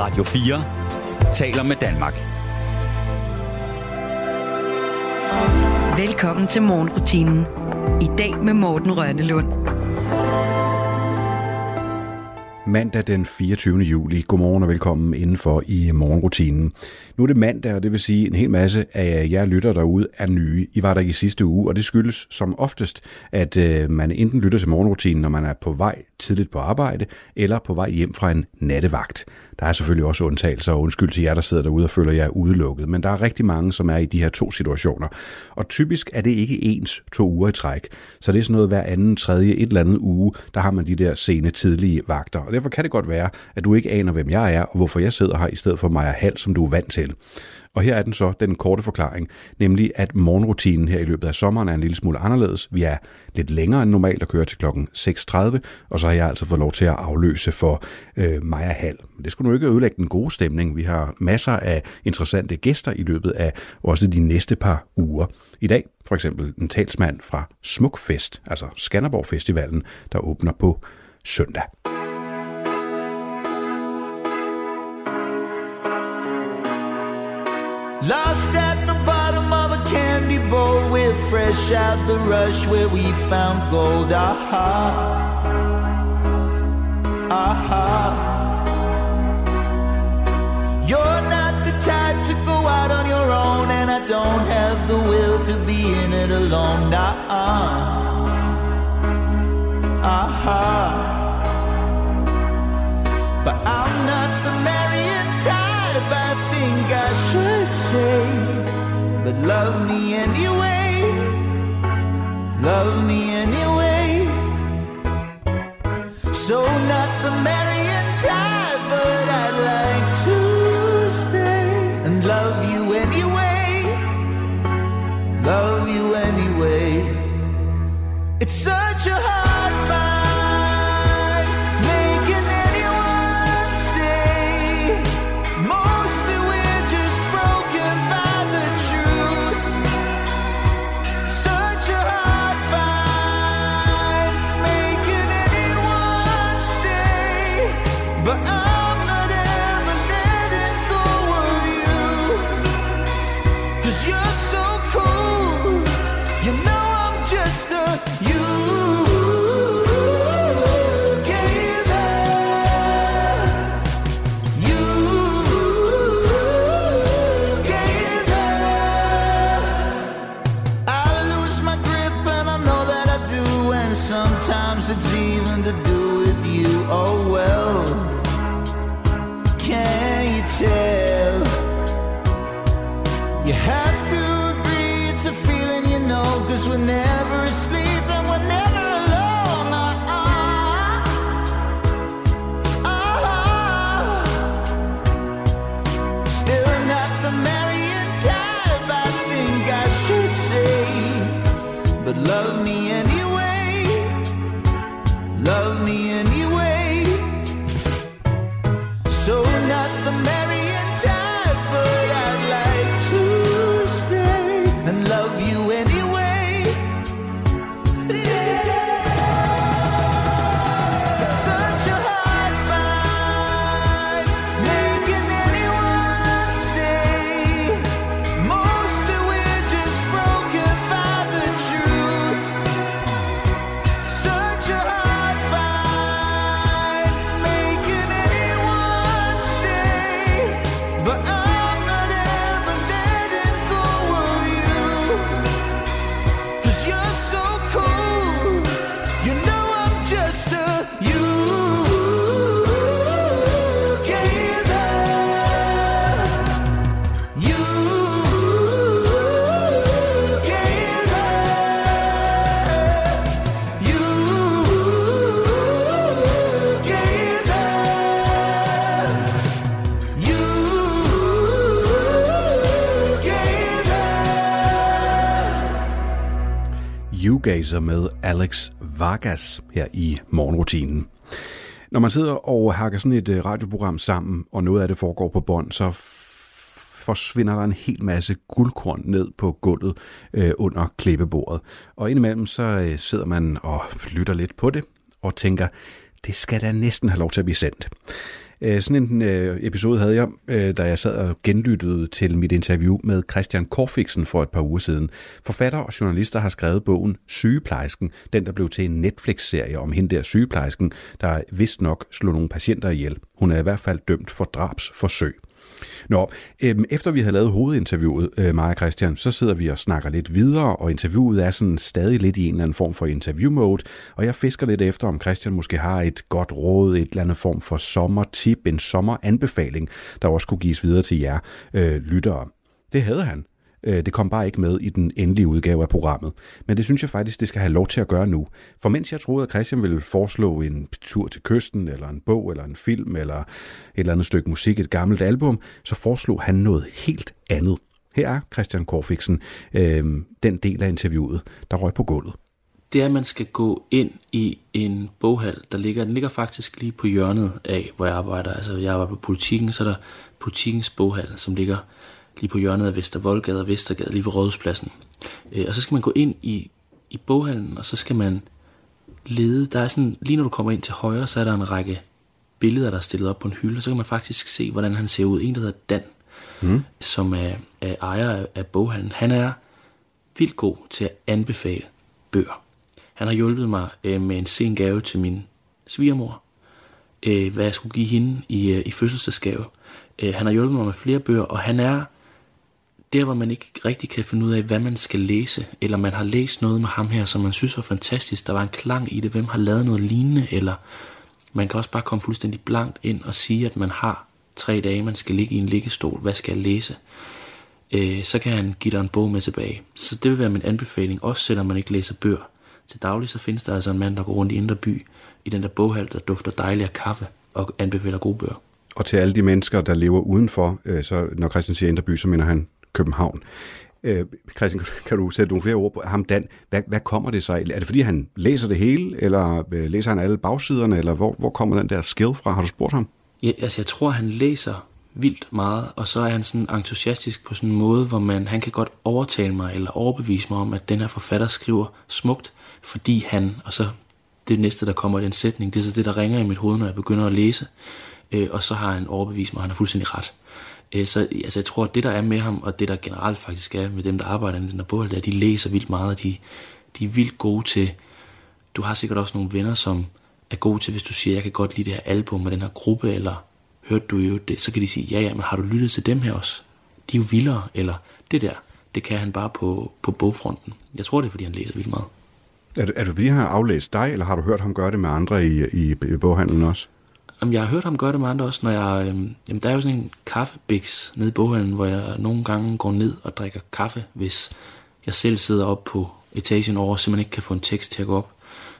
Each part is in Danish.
Radio 4 taler med Danmark. Velkommen til morgenrutinen. I dag med Morten Rønnelund. Mandag den 24. juli. Godmorgen og velkommen indenfor i morgenrutinen. Nu er det mandag, og det vil sige, at en hel masse af jer lytter derude er nye. I var der ikke i sidste uge, og det skyldes som oftest, at øh, man enten lytter til morgenrutinen, når man er på vej tidligt på arbejde, eller på vej hjem fra en nattevagt. Der er selvfølgelig også undtagelser, og undskyld til jer, der sidder derude og føler jer udelukket, men der er rigtig mange, som er i de her to situationer. Og typisk er det ikke ens to uger i træk, så det er sådan noget hver anden, tredje, et eller andet uge, der har man de der sene, tidlige vagter. Og derfor kan det godt være, at du ikke aner, hvem jeg er, og hvorfor jeg sidder her i stedet for Maja Hal, som du er vant til. Og her er den så, den korte forklaring, nemlig at morgenrutinen her i løbet af sommeren er en lille smule anderledes. Vi er lidt længere end normalt og kører til klokken 6.30, og så har jeg altså fået lov til at afløse for øh, Maja Hall. Men det skulle nu ikke ødelægge den gode stemning. Vi har masser af interessante gæster i løbet af også de næste par uger. I dag for eksempel en talsmand fra Smukfest, altså Skanderborg Festivalen, der åbner på søndag. Lost at the bottom of a candy bowl. We're fresh out the rush where we found gold. Aha. Aha. You're not the type to go out on your own, and I don't have the will to be in it alone. Nah. Aha. But I'm not the marrying type. I think I should say, but love me anyway. Love me anyway. So not the marrying type, but I'd like to stay and love you anyway. Love you anyway. It's such gazer med Alex Vargas her i morgenrutinen. Når man sidder og hakker sådan et øh, radioprogram sammen, og noget af det foregår på bånd, så forsvinder der en hel masse guldkorn ned på gulvet øh, under klippebordet. Og indimellem så øh, sidder man og lytter lidt på det, og tænker, det skal da næsten have lov til at blive sendt. Øh, sådan en øh, episode havde jeg, øh, da jeg sad og genlyttede til mit interview med Christian Korfiksen for et par uger siden. Forfatter og journalister har skrevet bogen Sygeplejersken, den der blev til en Netflix-serie om hende der sygeplejersken, der vist nok slog nogle patienter ihjel. Hun er i hvert fald dømt for drabsforsøg. Nå, øhm, efter vi har lavet hovedinterviewet, øh, Maja Christian, så sidder vi og snakker lidt videre, og interviewet er sådan stadig lidt i en eller anden form for interview-mode, og jeg fisker lidt efter, om Christian måske har et godt råd, et eller andet form for sommertip, en sommeranbefaling, der også kunne gives videre til jer øh, lyttere. Det havde han. Øh, det kom bare ikke med i den endelige udgave af programmet. Men det synes jeg faktisk, det skal have lov til at gøre nu. For mens jeg troede, at Christian ville foreslå en tur til kysten, eller en bog, eller en film, eller et eller andet stykke musik, et gammelt album, så foreslog han noget helt andet. Her er Christian Korfiksen, øh, den del af interviewet, der røg på gulvet. Det er, at man skal gå ind i en boghal, der ligger, den ligger faktisk lige på hjørnet af, hvor jeg arbejder. Altså, jeg arbejder på politikken, så er der politikens boghal, som ligger lige på hjørnet af Vestervoldgade og Vestergade, lige ved Rådhuspladsen. Øh, og så skal man gå ind i, i boghallen, og så skal man lede. Der er sådan, lige når du kommer ind til højre, så er der en række billeder, der er stillet op på en hylde, og så kan man faktisk se, hvordan han ser ud. En, der hedder Dan, mm. som er, er ejer af, boghallen. Han er vildt god til at anbefale bøger. Han har hjulpet mig øh, med en sen gave til min svigermor, øh, hvad jeg skulle give hende i, øh, i fødselsdagsgave. Øh, han har hjulpet mig med flere bøger, og han er der, hvor man ikke rigtig kan finde ud af, hvad man skal læse, eller man har læst noget med ham her, som man synes var fantastisk, der var en klang i det, hvem har lavet noget lignende, eller man kan også bare komme fuldstændig blankt ind og sige, at man har tre dage, man skal ligge i en liggestol, hvad skal jeg læse? Øh, så kan han give dig en bog med tilbage. Så det vil være min anbefaling, også selvom man ikke læser bøger. Til daglig så findes der altså en mand, der går rundt i Indre By, i den der boghal, der dufter dejlig af kaffe, og anbefaler gode bøger. Og til alle de mennesker, der lever udenfor, øh, så når Christian siger Indre By, så mener han København. Øh, Christian, kan du sætte nogle flere ord på ham, Dan? Hvad, hvad kommer det sig? Er det fordi, han læser det hele, eller øh, læser han alle bagsiderne, eller hvor, hvor kommer den der skill fra? Har du spurgt ham? Ja, altså jeg tror, han læser vildt meget, og så er han sådan entusiastisk på sådan en måde, hvor man, han kan godt overtale mig, eller overbevise mig om, at den her forfatter skriver smukt, fordi han, og så det næste, der kommer i den sætning, det er så det, der ringer i mit hoved, når jeg begynder at læse, øh, og så har han overbevist mig, at han har fuldstændig ret. Øh, så altså, jeg tror, at det, der er med ham, og det, der generelt faktisk er med dem, der arbejder i den her bog, det er, at de læser vildt meget, og de, de er vildt gode til... Du har sikkert også nogle venner, som er gode til, hvis du siger, jeg kan godt lide det her album og den her gruppe, eller hørte du jo det, så kan de sige, ja, ja, men har du lyttet til dem her også? De er jo vildere, eller det der, det kan han bare på, på bogfronten. Jeg tror, det er, fordi han læser vildt meget. Er er du fordi, han har aflæst dig, eller har du hørt ham gøre det med andre i, i, i boghandlen også? Jamen, jeg har hørt ham gøre det med andre også, når jeg... Øhm, jamen, der er jo sådan en kaffebiks nede i boghallen, hvor jeg nogle gange går ned og drikker kaffe, hvis jeg selv sidder op på etagen over, så man ikke kan få en tekst til at gå op,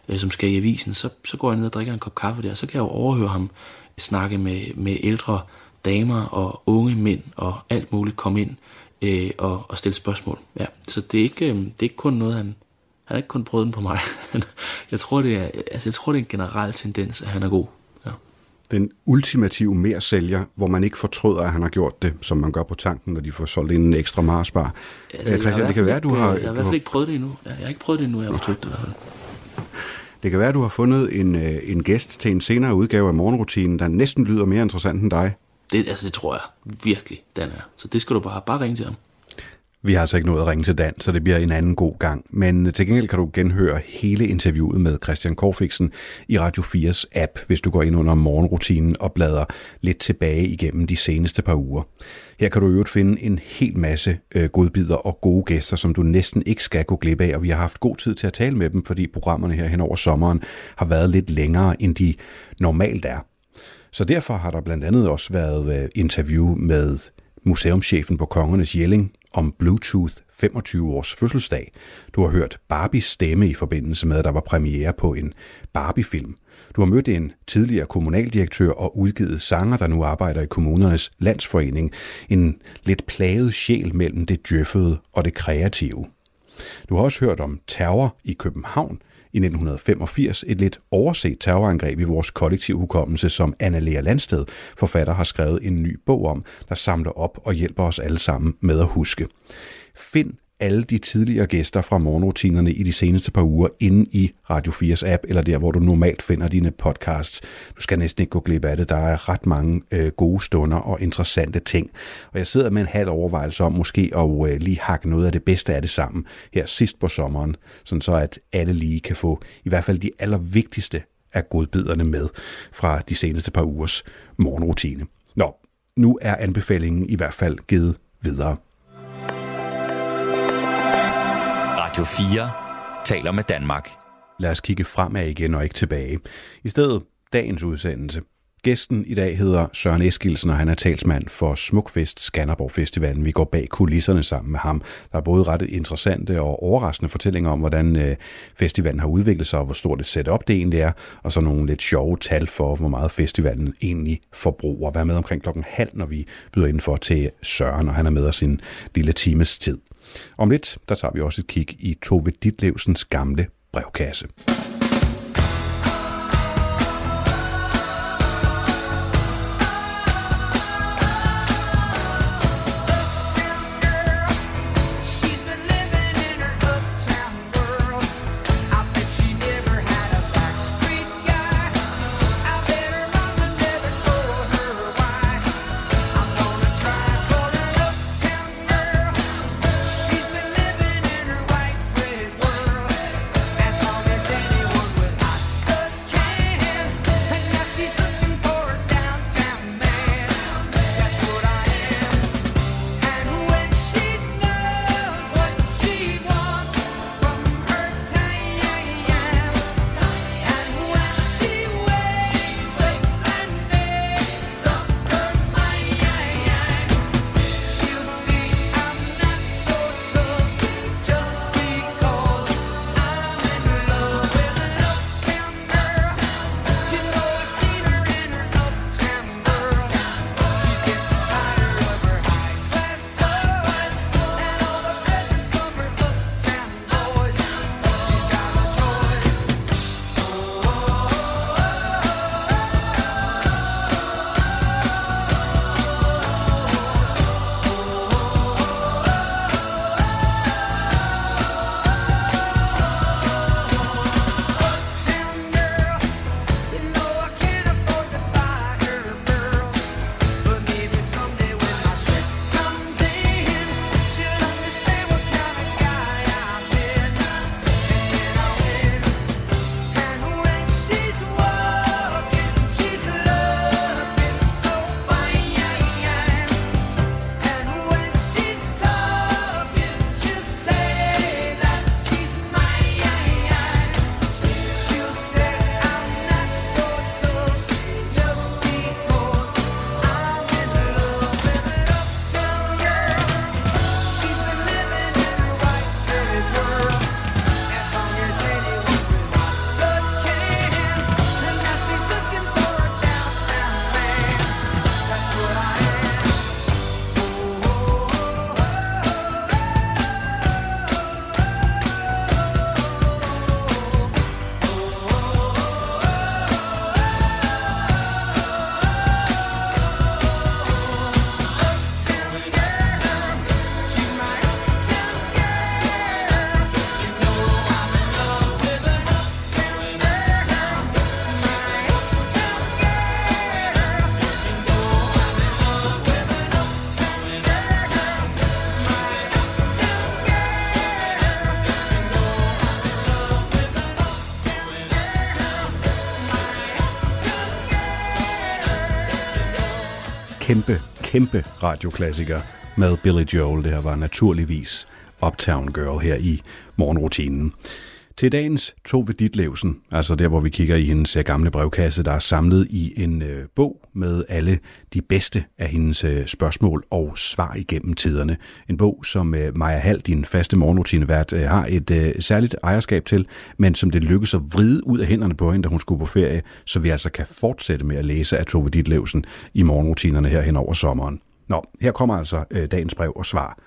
øh, som skal i avisen. Så, så går jeg ned og drikker en kop kaffe der, så kan jeg jo overhøre ham snakke med, med ældre damer og unge mænd og alt muligt komme ind øh, og, og stille spørgsmål. Ja, så det er ikke, øh, det er ikke kun noget, han, han har ikke kun prøvet den på mig. jeg, tror, det er, altså, jeg tror, det er en generel tendens, at han er god den ultimative mere sælger, hvor man ikke fortryder, at han har gjort det, som man gør på tanken, når de får solgt en ekstra Marsbar. Altså, øh, Christian, det kan være, du har... Jeg har i hvert fald ikke prøvet det endnu. Jeg har ikke prøvet det endnu, jeg har fortrydt det i hvert fald. Det kan være, at du har fundet en, øh, en gæst til en senere udgave af morgenrutinen, der næsten lyder mere interessant end dig. Det, altså, det tror jeg virkelig, den er. Så det skal du bare, bare ringe til ham. Vi har altså ikke nået at ringe til Dan, så det bliver en anden god gang. Men til gengæld kan du genhøre hele interviewet med Christian Korfiksen i Radio 4's app, hvis du går ind under morgenrutinen og bladrer lidt tilbage igennem de seneste par uger. Her kan du øvrigt finde en hel masse øh, godbidder og gode gæster, som du næsten ikke skal gå glip af, og vi har haft god tid til at tale med dem, fordi programmerne her hen over sommeren har været lidt længere, end de normalt er. Så derfor har der blandt andet også været øh, interview med museumschefen på Kongernes Jelling, om Bluetooth 25 års fødselsdag. Du har hørt Barbies stemme i forbindelse med, at der var premiere på en Barbie-film. Du har mødt en tidligere kommunaldirektør og udgivet sanger, der nu arbejder i kommunernes landsforening. En lidt plaget sjæl mellem det djøffede og det kreative. Du har også hørt om terror i København, i 1985 et lidt overset terrorangreb i vores kollektiv hukommelse, som Anna Lea Landsted, forfatter, har skrevet en ny bog om, der samler op og hjælper os alle sammen med at huske. Find alle de tidligere gæster fra morgenrutinerne i de seneste par uger inde i Radio 4's app, eller der, hvor du normalt finder dine podcasts. Du skal næsten ikke gå glip af det. Der er ret mange øh, gode stunder og interessante ting. Og jeg sidder med en halv overvejelse om måske at øh, lige hakke noget af det bedste af det sammen her sidst på sommeren, sådan så at alle lige kan få i hvert fald de allervigtigste af godbiderne med fra de seneste par ugers morgenrutine. Nå, nu er anbefalingen i hvert fald givet videre. Radio 4 taler med Danmark. Lad os kigge fremad igen og ikke tilbage. I stedet dagens udsendelse. Gæsten i dag hedder Søren Eskilsen, og han er talsmand for Smukfest Skanderborg Festivalen. Vi går bag kulisserne sammen med ham. Der er både ret interessante og overraskende fortællinger om, hvordan øh, festivalen har udviklet sig, og hvor stort et setup det egentlig er, og så nogle lidt sjove tal for, hvor meget festivalen egentlig forbruger. Vær med omkring klokken halv, når vi byder indenfor til Søren, og han er med os en lille times tid. Om lidt, der tager vi også et kig i Tove Ditlevsens gamle brevkasse. Kæmpe, radioklassiker med Billy Joel. Det her var naturligvis Uptown Girl her i morgenrutinen. Til dagens Tove Ditlevsen, altså der, hvor vi kigger i hendes øh, gamle brevkasse, der er samlet i en øh, bog med alle de bedste af hendes øh, spørgsmål og svar igennem tiderne. En bog, som øh, Maja Hall, din faste morgenrutinevært, øh, har et øh, særligt ejerskab til, men som det lykkedes at vride ud af hænderne på hende, da hun skulle på ferie, så vi altså kan fortsætte med at læse af Tove Ditlevsen i morgenrutinerne her hen over sommeren. Nå, her kommer altså øh, dagens brev og svar.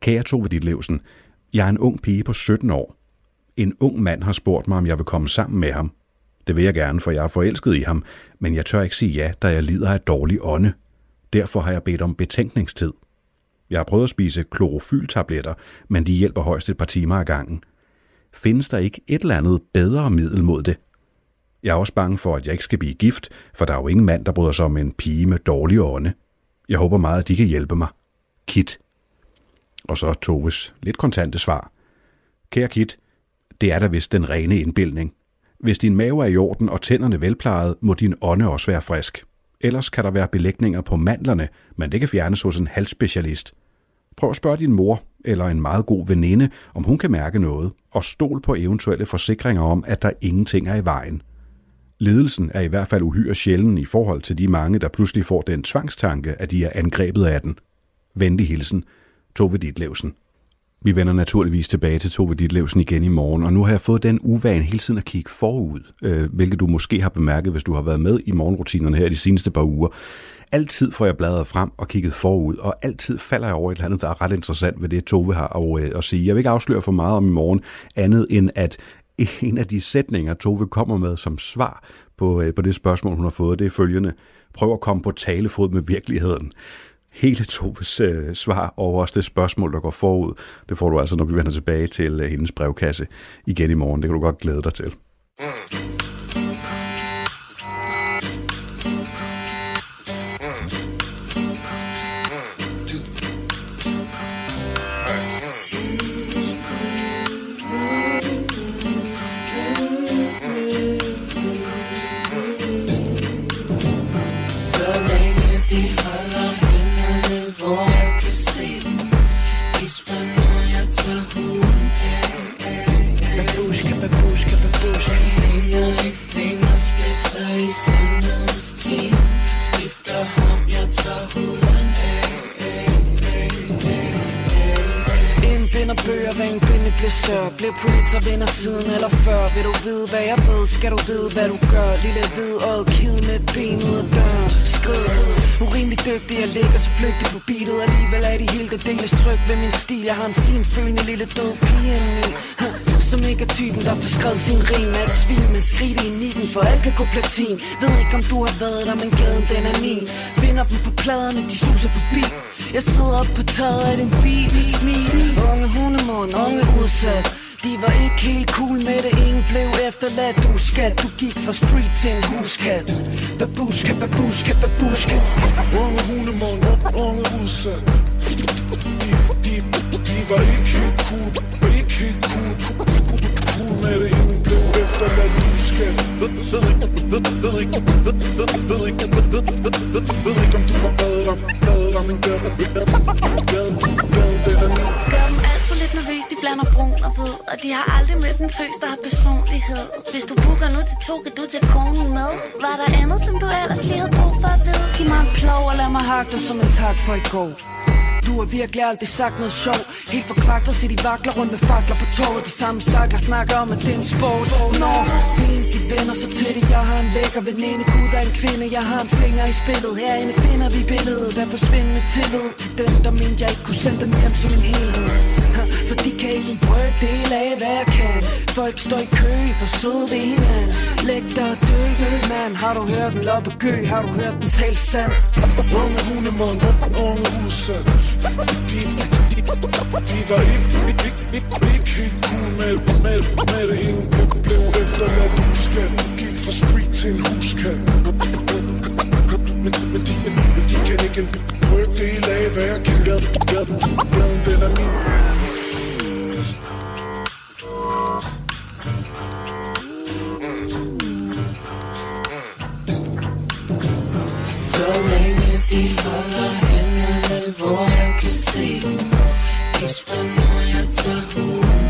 Kære Tove Ditlevsen, jeg er en ung pige på 17 år. En ung mand har spurgt mig, om jeg vil komme sammen med ham. Det vil jeg gerne, for jeg er forelsket i ham, men jeg tør ikke sige ja, da jeg lider af dårlig ånde. Derfor har jeg bedt om betænkningstid. Jeg har prøvet at spise klorofyltabletter, men de hjælper højst et par timer ad gangen. Findes der ikke et eller andet bedre middel mod det? Jeg er også bange for, at jeg ikke skal blive gift, for der er jo ingen mand, der bryder sig om en pige med dårlige ånde. Jeg håber meget, at de kan hjælpe mig. Kit. Og så Toves lidt kontante svar. Kære Kit, det er da vist den rene indbildning. Hvis din mave er i orden og tænderne velplejet, må din ånde også være frisk. Ellers kan der være belægninger på mandlerne, men det kan fjernes hos en halsspecialist. Prøv at spørge din mor eller en meget god veninde, om hun kan mærke noget, og stol på eventuelle forsikringer om, at der ingenting er i vejen. Ledelsen er i hvert fald uhyre sjælden i forhold til de mange, der pludselig får den tvangstanke, at de er angrebet af den. Venlig hilsen, Tove Ditlevsen. Vi vender naturligvis tilbage til Tove Ditlevsen igen i morgen, og nu har jeg fået den uvane hele tiden at kigge forud, øh, hvilket du måske har bemærket, hvis du har været med i morgenrutinerne her de seneste par uger. Altid får jeg bladret frem og kigget forud, og altid falder jeg over et eller andet, der er ret interessant ved det, Tove har at, øh, at sige. Jeg vil ikke afsløre for meget om i morgen, andet end at en af de sætninger, Tove kommer med som svar på, øh, på det spørgsmål, hun har fået, det er følgende. Prøv at komme på talefod med virkeligheden. Hele Toves øh, svar og også det spørgsmål, der går forud, det får du altså, når vi vender tilbage til øh, hendes brevkasse igen i morgen. Det kan du godt glæde dig til. Mm. I sandhedens team Skifter ham, jeg tager huden af Indbinder bøger, hvad en binde bliver større. Bliver Pulitzer vinder siden eller før? Vil du vide, hvad jeg ved, skal du vide, hvad du gør? Lille hvid og kid med et ben ud af døren. Skrid Urimelig dygtig, jeg ligger så flygtig på beatet. Alligevel er de helt deles tryg ved min stil. Jeg har en fin følende lille død pige indeni. Som ikke er typen, der får skrevet sin rim Er et svin, men skrig det i nikken, for alt kan gå platin. Ved ikke om du har været der, men gaden den er min. Finder dem på pladerne, de suser forbi. Jeg sidder op på taget af din bil Smil, unge hundemund, unge udsat. De var ikke helt cool med det Ingen blev efterladt, du skat Du gik fra street til en huskat Babuska, babuska, babuska Unge hundemund, unge udsat de, de, de var ikke helt cool, ikke helt cool, cool, med det Ingen blev efterladt, du skal Ved ved ikke, ved ved ikke, ved ved ved ikke, ved ved ved ved ved ikke om du har været der, været der, men gade, og de har aldrig mødt en tøs, der har personlighed. Hvis du booker nu til to, kan du tage konen med. Var der andet, som du ellers lige havde brug for at vide? Giv mig en plov og lad mig hakke dig som en tak for i går. Du har virkelig aldrig sagt noget sjov. Helt forkvaklet, så de vakler rundt med fakler på toget. De samme stakler snakker om, at det er en sport. Når fint, de vender så til det. Jeg har en lækker veninde, Gud er en kvinde. Jeg har en finger i spillet. Herinde finder vi billedet Der forsvindende tillid. Til den, der mente jeg ikke kunne sende dem hjem som en helhed. For de kan ikke en brøkdel af, hvad jeg kan. Folk står i kø for sød ved hinanden Læg dig og dø, mand. Har du hørt den loppe gø? Har du hørt den tale sand? Unge hundemund, unge udsat de, de, de, de var ikke, ikke, ikke, ikke, ikke helt cool med, med, med det Ingen blev, efterladt, du gik fra street til en huskat men, men, de, men, men de kan ikke en brøkdel af, hvad jeg kan. Gaden, gaden, gaden, den er min. Så længe de holder hænderne, hvor jeg kan se dem. Gisper, når jeg tager huden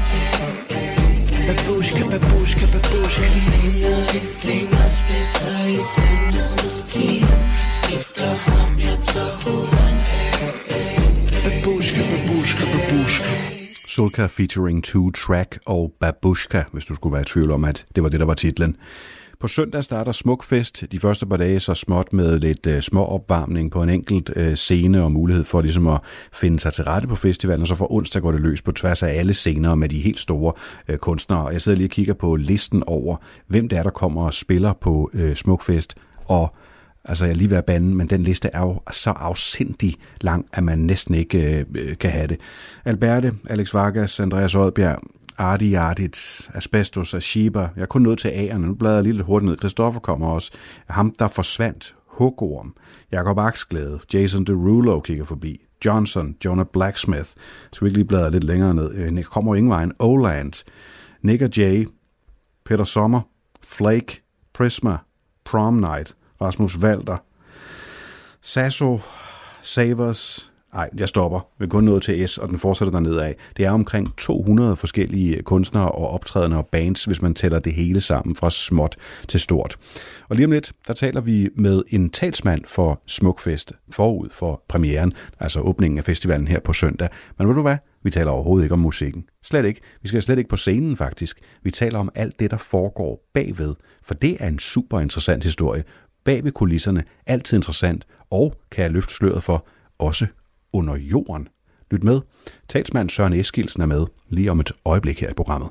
Babushka, babushka, babushka. Fingre i fingerspidser i sandhedens team Skifter ham, jeg tager huden Babushka, babushka, babushka. Sulka featuring Two Track og Babushka, hvis du skulle være i tvivl om, at det var det, der var titlen. På søndag starter Smukfest. De første par dage så småt med lidt øh, små opvarmning på en enkelt øh, scene og mulighed for ligesom at finde sig til rette på festivalen. Og så for onsdag går det løs på tværs af alle scener med de helt store øh, kunstnere. Jeg sidder lige og kigger på listen over, hvem det er, der kommer og spiller på Smukfest. Og Altså, jeg er lige ved at bande, men den liste er jo så afsindig lang, at man næsten ikke øh, kan have det. Alberte, Alex Vargas, Andreas Rødbjerg, Ardi Asbestos og Shiba. Jeg er kun nødt til A'erne. Nu bladrer jeg lige lidt hurtigt ned. Christoffer kommer også. Ham, der forsvandt. Hugorm. Jakob Aksglæde. Jason Derulo kigger forbi. Johnson. Jonah Blacksmith. Så vi ikke lige bladrer lidt længere ned. Øh, kommer ingen vejen. Oland. Nick og Jay. Peter Sommer. Flake. Prisma. Prom Night. Rasmus Valder. Sasso. Savers. Nej, jeg stopper. Vi er kun nået til S, og den fortsætter dernede af. Det er omkring 200 forskellige kunstnere og optrædende og bands, hvis man tæller det hele sammen fra småt til stort. Og lige om lidt, der taler vi med en talsmand for Smukfest forud for premieren, altså åbningen af festivalen her på søndag. Men ved du hvad? Vi taler overhovedet ikke om musikken. Slet ikke. Vi skal slet ikke på scenen faktisk. Vi taler om alt det, der foregår bagved, for det er en super interessant historie. Bag ved kulisserne, altid interessant, og kan jeg løfte sløret for, også under jorden. Lyt med. Talsmand Søren Eskilsen er med lige om et øjeblik her i programmet.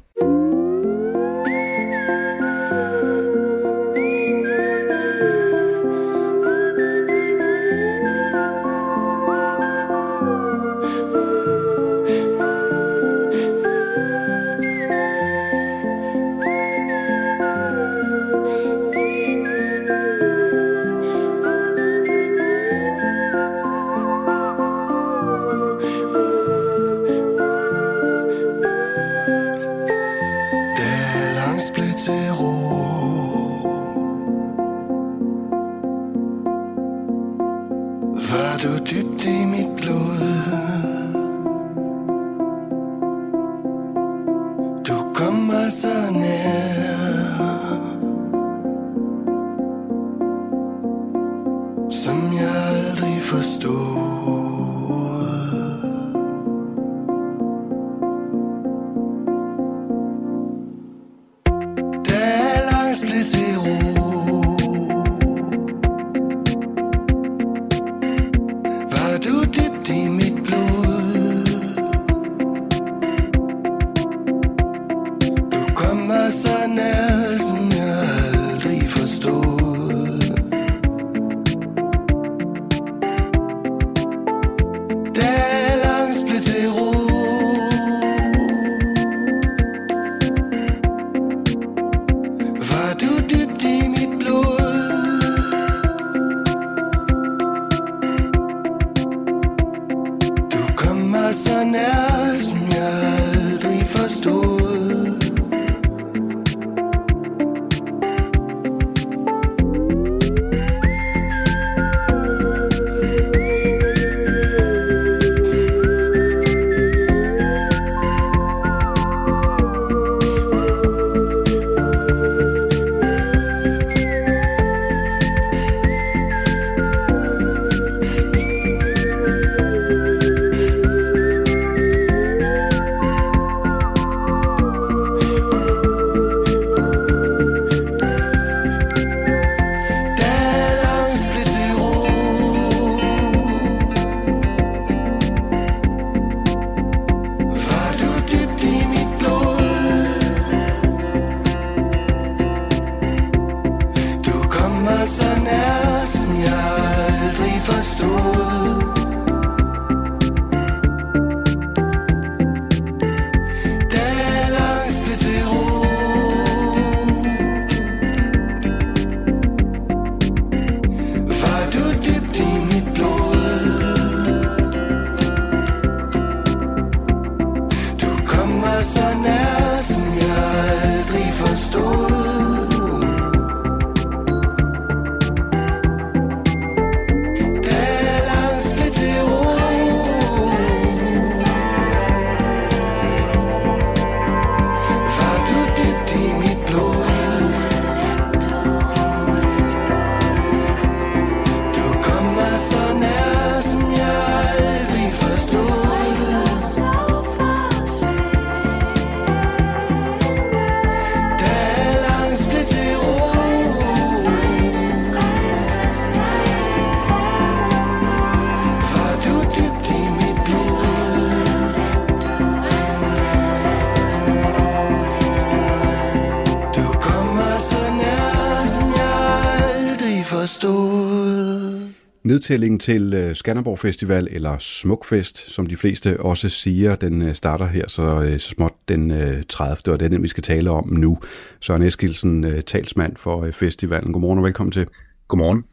Nedtællingen til øh, Skanderborg Festival, eller Smukfest, som de fleste også siger, den øh, starter her så, øh, så småt den 30. og det er den, vi skal tale om nu. Søren Eskilsen, talsmand for festivalen. Godmorgen og velkommen til. Godmorgen.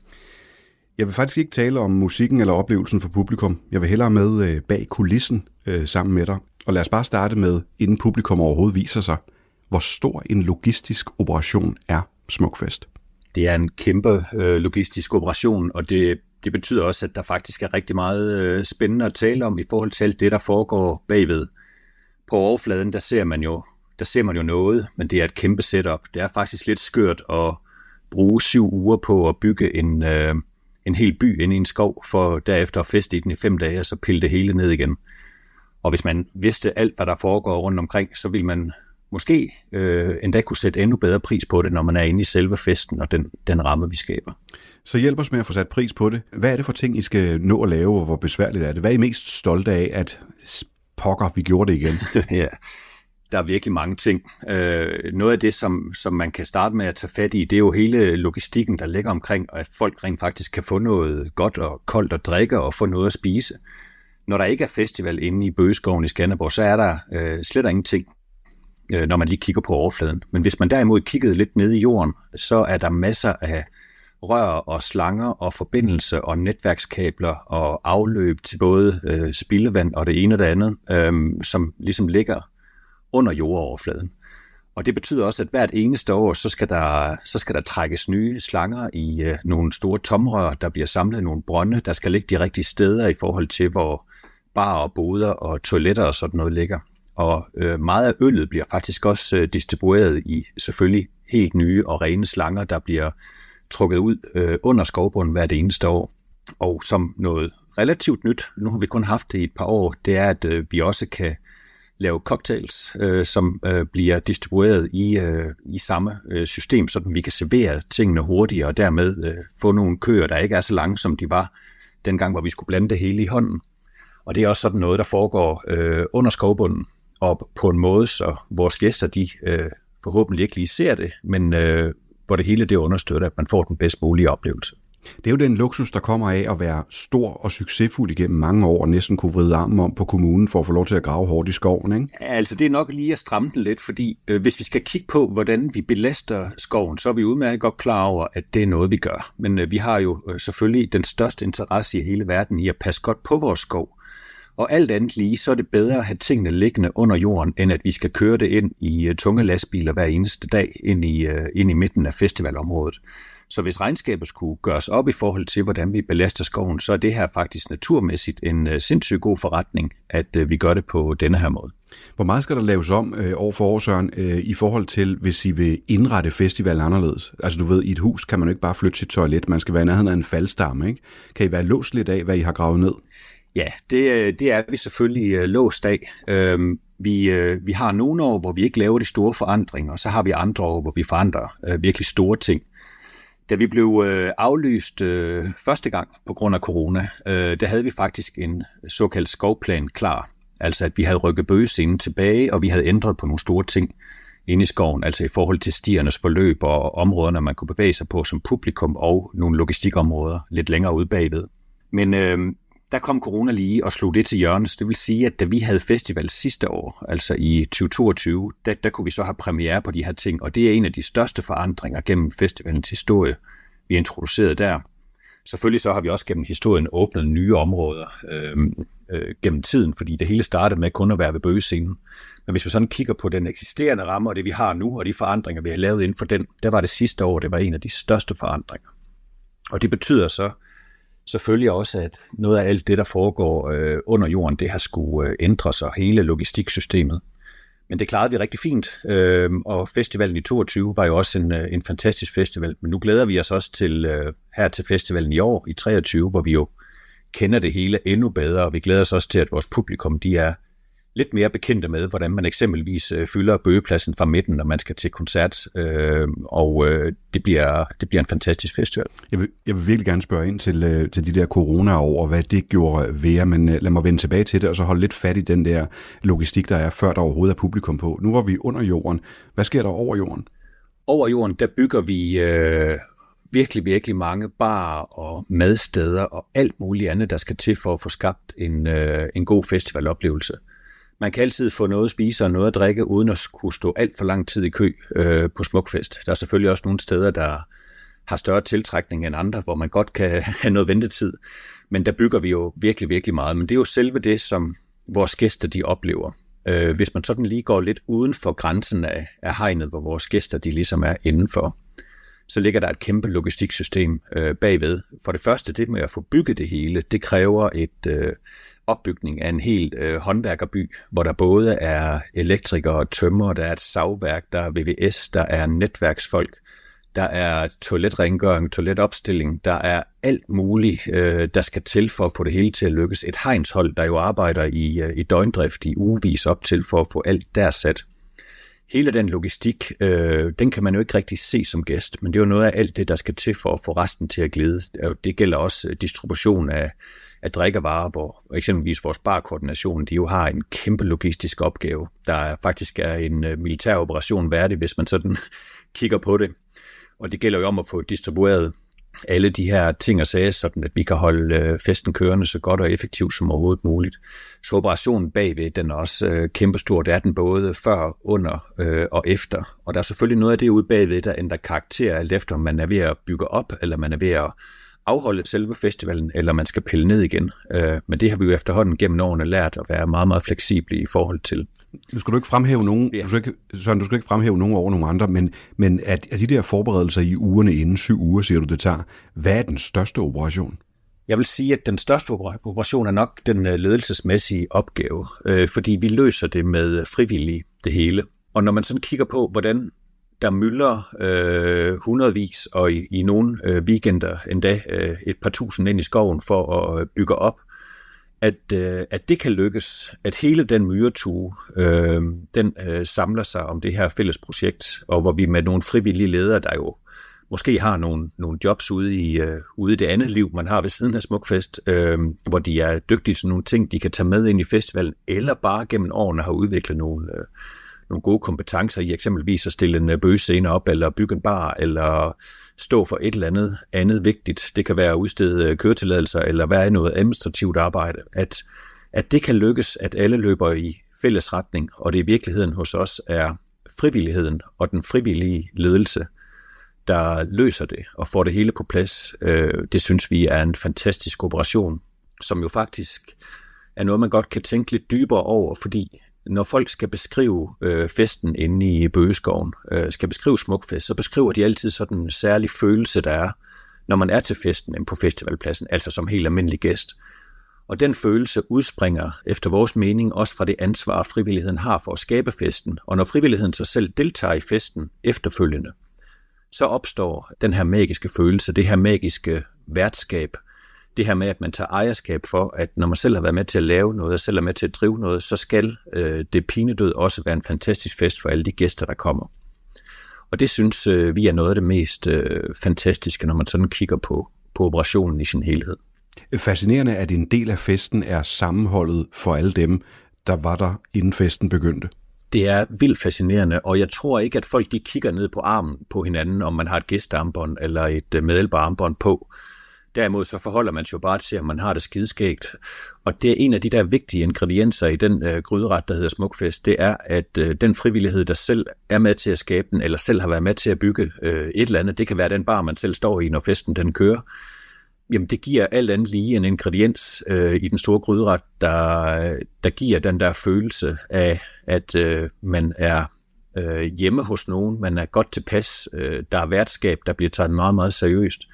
Jeg vil faktisk ikke tale om musikken eller oplevelsen for publikum. Jeg vil hellere med bag kulissen sammen med dig. Og lad os bare starte med, inden publikum overhovedet viser sig, hvor stor en logistisk operation er Smukfest. Det er en kæmpe øh, logistisk operation, og det, det betyder også, at der faktisk er rigtig meget øh, spændende at tale om i forhold til alt det, der foregår bagved. På overfladen, der ser man jo der ser man jo noget, men det er et kæmpe setup. Det er faktisk lidt skørt at bruge syv uger på at bygge en, øh, en hel by inde i en skov, for derefter at feste i den i fem dage, og så pille det hele ned igen. Og hvis man vidste alt, hvad der foregår rundt omkring, så ville man måske øh, endda kunne sætte endnu bedre pris på det, når man er inde i selve festen og den, den ramme, vi skaber. Så hjælp os med at få sat pris på det. Hvad er det for ting, I skal nå at lave, og hvor besværligt er det? Hvad er I mest stolte af, at pokker, vi gjorde det igen? ja, der er virkelig mange ting. Øh, noget af det, som, som man kan starte med at tage fat i, det er jo hele logistikken, der ligger omkring, at folk rent faktisk kan få noget godt og koldt at drikke og få noget at spise. Når der ikke er festival inde i Bøgeskoven i Skanderborg, så er der øh, slet ingenting øh, når man lige kigger på overfladen. Men hvis man derimod kiggede lidt ned i jorden, så er der masser af rør og slanger og forbindelse og netværkskabler og afløb til både øh, spildevand og det ene og det andet, øh, som ligesom ligger under jordoverfladen. Og det betyder også, at hvert eneste år, så skal der, så skal der trækkes nye slanger i øh, nogle store tomrør, der bliver samlet i nogle brønde, der skal ligge de rigtige steder i forhold til, hvor bar og boder og toiletter og sådan noget ligger. Og øh, meget af øllet bliver faktisk også øh, distribueret i selvfølgelig helt nye og rene slanger, der bliver trukket ud øh, under skovbunden hvert eneste år. Og som noget relativt nyt, nu har vi kun haft det i et par år, det er, at øh, vi også kan lave cocktails, øh, som øh, bliver distribueret i, øh, i samme øh, system, så vi kan servere tingene hurtigere og dermed øh, få nogle køer, der ikke er så lange, som de var dengang, hvor vi skulle blande det hele i hånden. Og det er også sådan noget, der foregår øh, under skovbunden, og på en måde, så vores gæster, de øh, forhåbentlig ikke lige ser det, men øh, hvor det hele det understøtter, at man får den bedst mulige oplevelse. Det er jo den luksus, der kommer af at være stor og succesfuld igennem mange år, og næsten kunne vride armen om på kommunen for at få lov til at grave hårdt i skoven, ikke? Altså, det er nok lige at stramme den lidt, fordi øh, hvis vi skal kigge på, hvordan vi belaster skoven, så er vi udmærket godt klar over, at det er noget, vi gør. Men øh, vi har jo øh, selvfølgelig den største interesse i hele verden i at passe godt på vores skov. Og alt andet lige, så er det bedre at have tingene liggende under jorden, end at vi skal køre det ind i øh, tunge lastbiler hver eneste dag ind i, øh, ind i midten af festivalområdet. Så hvis regnskabet skulle gøres op i forhold til, hvordan vi belaster skoven, så er det her faktisk naturmæssigt en øh, sindssygt god forretning, at vi gør det på denne her måde. Hvor meget skal der laves om øh, år for år, Søren, øh, i forhold til, hvis I vil indrette festivalen anderledes? Altså du ved, i et hus kan man jo ikke bare flytte sit toilet, man skal være i nærheden af en faldstamme, ikke? Kan I være låst lidt af, hvad I har gravet ned? Ja, det, øh, det er vi selvfølgelig øh, låst af. Øhm, vi, øh, vi har nogle år, hvor vi ikke laver de store forandringer, og så har vi andre år, hvor vi forandrer øh, virkelig store ting. Da vi blev øh, aflyst øh, første gang på grund af corona, øh, der havde vi faktisk en såkaldt skovplan klar. Altså at vi havde rykket bøgescenen tilbage, og vi havde ændret på nogle store ting inde i skoven, altså i forhold til stiernes forløb og områderne, man kunne bevæge sig på som publikum, og nogle logistikområder lidt længere ude bagved. Men øh, der kom corona lige og slog det til hjørnes. Det vil sige, at da vi havde festival sidste år, altså i 2022, der, der kunne vi så have premiere på de her ting, og det er en af de største forandringer gennem festivalens historie, vi introducerede der. Selvfølgelig så har vi også gennem historien åbnet nye områder øh, øh, gennem tiden, fordi det hele startede med kun at være ved bøgescenen. Men hvis vi sådan kigger på den eksisterende ramme, og det vi har nu, og de forandringer, vi har lavet inden for den, der var det sidste år, det var en af de største forandringer. Og det betyder så, selvfølgelig også, at noget af alt det, der foregår øh, under jorden, det har skulle øh, ændre sig, hele logistiksystemet. Men det klarede vi rigtig fint, øh, og festivalen i 22 var jo også en, øh, en fantastisk festival. Men nu glæder vi os også til øh, her til festivalen i år, i 23, hvor vi jo kender det hele endnu bedre, og vi glæder os også til, at vores publikum, de er lidt mere bekendte med, hvordan man eksempelvis øh, fylder bøgepladsen fra midten, når man skal til koncert, øh, og øh, det, bliver, det bliver en fantastisk festival. Jeg vil, jeg vil virkelig gerne spørge ind til, øh, til de der corona-år, og hvad det gjorde ved jer, men øh, lad mig vende tilbage til det, og så holde lidt fat i den der logistik, der er, før der overhovedet er publikum på. Nu var vi under jorden. Hvad sker der over jorden? Over jorden, der bygger vi... Øh, virkelig, virkelig mange barer og madsteder og alt muligt andet, der skal til for at få skabt en, øh, en god festivaloplevelse. Man kan altid få noget at spise og noget at drikke, uden at kunne stå alt for lang tid i kø øh, på Smukfest. Der er selvfølgelig også nogle steder, der har større tiltrækning end andre, hvor man godt kan have noget ventetid. Men der bygger vi jo virkelig, virkelig meget. Men det er jo selve det, som vores gæster de oplever. Øh, hvis man sådan lige går lidt uden for grænsen af, af hegnet, hvor vores gæster de ligesom er indenfor, så ligger der et kæmpe logistiksystem øh, bagved. For det første, det med at få bygget det hele, det kræver et øh, opbygning af en helt øh, håndværkerby, hvor der både er elektrikere og tømmer, der er et savværk, der er VVS, der er netværksfolk, der er toiletrengøring, toiletopstilling, der er alt muligt, øh, der skal til for at få det hele til at lykkes. Et hegnshold, der jo arbejder i, øh, i døgndrift i ugevis op til for at få alt der sat. Hele den logistik, øh, den kan man jo ikke rigtig se som gæst, men det er jo noget af alt det, der skal til for at få resten til at glide. Det gælder også øh, distribution af, af drikkevarer, hvor eksempelvis vores barkoordination, de jo har en kæmpe logistisk opgave, der faktisk er en øh, militær operation værdig, hvis man sådan kigger på det. Og det gælder jo om at få distribueret alle de her ting og sager, sådan at vi kan holde øh, festen kørende så godt og effektivt som overhovedet muligt. Så operationen bagved, den er også øh, kæmpestor. Det er den både før, under øh, og efter. Og der er selvfølgelig noget af det ude bagved, der ændrer karakter, alt efter om man er ved at bygge op, eller man er ved at afholde selve festivalen, eller man skal pille ned igen. Øh, men det har vi jo efterhånden gennem årene lært at være meget, meget fleksible i forhold til. Nu skal du ikke fremhæve nogen, Ja. du skal ikke, Søren, du skal ikke fremhæve nogen over nogle andre, men, men at, at de der forberedelser i ugerne inden, syv uger, siger du, det tager, hvad er den største operation? Jeg vil sige, at den største opera- operation er nok den øh, ledelsesmæssige opgave, øh, fordi vi løser det med frivillige, det hele. Og når man sådan kigger på, hvordan der mylder øh, hundredvis, og i, i nogle øh, weekender endda øh, et par tusind ind i skoven for at øh, bygge op, at, øh, at det kan lykkes, at hele den myretue, øh, den øh, samler sig om det her fælles projekt, og hvor vi med nogle frivillige ledere, der jo måske har nogle, nogle jobs ude i, øh, ude i det andet liv, man har ved siden af Smukfest, øh, hvor de er dygtige til nogle ting, de kan tage med ind i festivalen, eller bare gennem årene har udviklet nogle, øh, nogle gode kompetencer i eksempelvis at stille en øh, bøgescene op, eller bygge en bar, eller stå for et eller andet andet vigtigt. Det kan være at udstede øh, køretilladelser, eller være i noget administrativt arbejde. At, at det kan lykkes, at alle løber i fælles retning, og det i virkeligheden hos os er frivilligheden og den frivillige ledelse, der løser det og får det hele på plads. Øh, det synes vi er en fantastisk operation, som jo faktisk er noget, man godt kan tænke lidt dybere over, fordi når folk skal beskrive øh, festen inde i Bøgeskoven, øh, skal beskrive Smukfest, så beskriver de altid sådan en særlig følelse, der er, når man er til festen inde på festivalpladsen, altså som helt almindelig gæst. Og den følelse udspringer efter vores mening også fra det ansvar, frivilligheden har for at skabe festen. Og når frivilligheden sig selv deltager i festen efterfølgende, så opstår den her magiske følelse, det her magiske værtskab, det her med, at man tager ejerskab for, at når man selv har været med til at lave noget, og selv er med til at drive noget, så skal øh, det pinedød også være en fantastisk fest for alle de gæster, der kommer. Og det synes øh, vi er noget af det mest øh, fantastiske, når man sådan kigger på, på operationen i sin helhed. Fascinerende, at en del af festen er sammenholdet for alle dem, der var der, inden festen begyndte. Det er vildt fascinerende, og jeg tror ikke, at folk de kigger ned på armen på hinanden, om man har et gæstearmbånd eller et øh, medhjælperarmbånd på. Derimod så forholder man sig jo bare til, at man har det skideskægt. Og det er en af de der vigtige ingredienser i den øh, gryderet, der hedder Smukfest, det er, at øh, den frivillighed, der selv er med til at skabe den, eller selv har været med til at bygge øh, et eller andet, det kan være den bar, man selv står i, når festen den kører, jamen det giver alt andet lige en ingrediens øh, i den store gryderet, der, der giver den der følelse af, at øh, man er øh, hjemme hos nogen, man er godt tilpas, øh, der er værtskab, der bliver taget meget, meget seriøst,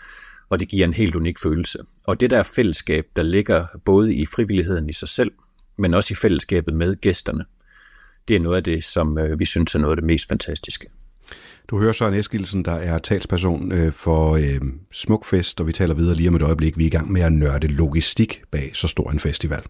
og det giver en helt unik følelse. Og det der fællesskab, der ligger både i frivilligheden i sig selv, men også i fællesskabet med gæsterne, det er noget af det, som øh, vi synes er noget af det mest fantastiske. Du hører Søren Eskilsen, der er talsperson øh, for øh, Smukfest, og vi taler videre lige om et øjeblik. Vi er i gang med at nørde logistik bag så stor en festival.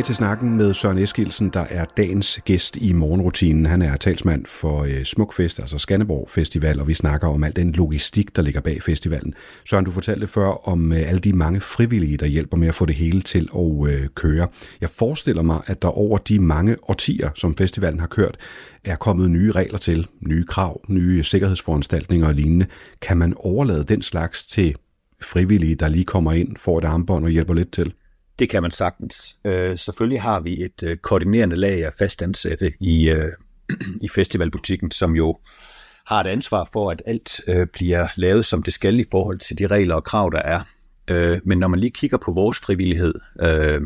Tilbage til snakken med Søren Eskilsen, der er dagens gæst i morgenrutinen. Han er talsmand for øh, Smukfest, altså Skanderborg Festival, og vi snakker om al den logistik, der ligger bag festivalen. Søren, du fortalte før om øh, alle de mange frivillige, der hjælper med at få det hele til at øh, køre. Jeg forestiller mig, at der over de mange årtier, som festivalen har kørt, er kommet nye regler til, nye krav, nye sikkerhedsforanstaltninger og lignende. Kan man overlade den slags til frivillige, der lige kommer ind, får et armbånd og hjælper lidt til? Det kan man sagtens. Øh, selvfølgelig har vi et øh, koordinerende lag af fastansatte i, øh, i festivalbutikken, som jo har et ansvar for, at alt øh, bliver lavet, som det skal i forhold til de regler og krav, der er. Øh, men når man lige kigger på vores frivillighed, øh,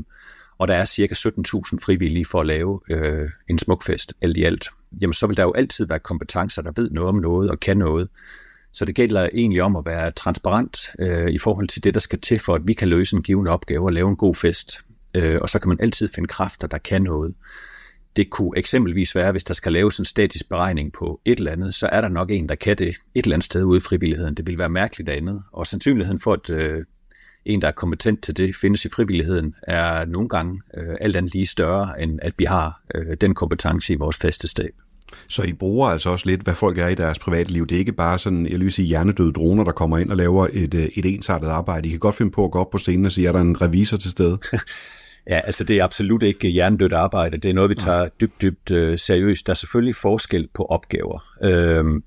og der er cirka 17.000 frivillige for at lave øh, en smukfest alt i alt, jamen så vil der jo altid være kompetencer, der ved noget om noget og kan noget. Så det gælder egentlig om at være transparent øh, i forhold til det, der skal til for, at vi kan løse en given opgave og lave en god fest. Øh, og så kan man altid finde kræfter, der kan noget. Det kunne eksempelvis være, hvis der skal laves en statisk beregning på et eller andet, så er der nok en, der kan det et eller andet sted ude i frivilligheden. Det vil være mærkeligt andet. Og sandsynligheden for, at øh, en, der er kompetent til det, findes i frivilligheden, er nogle gange øh, alt andet lige større, end at vi har øh, den kompetence i vores faste stab. Så I bruger altså også lidt, hvad folk er i deres private liv. Det er ikke bare sådan, jeg vil sige, hjernedøde droner, der kommer ind og laver et, øh, et ensartet arbejde. I kan godt finde på at gå op på scenen og sige, er der en revisor til stede? Ja, altså det er absolut ikke hjernedødt arbejde. Det er noget, vi tager dybt, dybt øh, seriøst. Der er selvfølgelig forskel på opgaver. Øhm,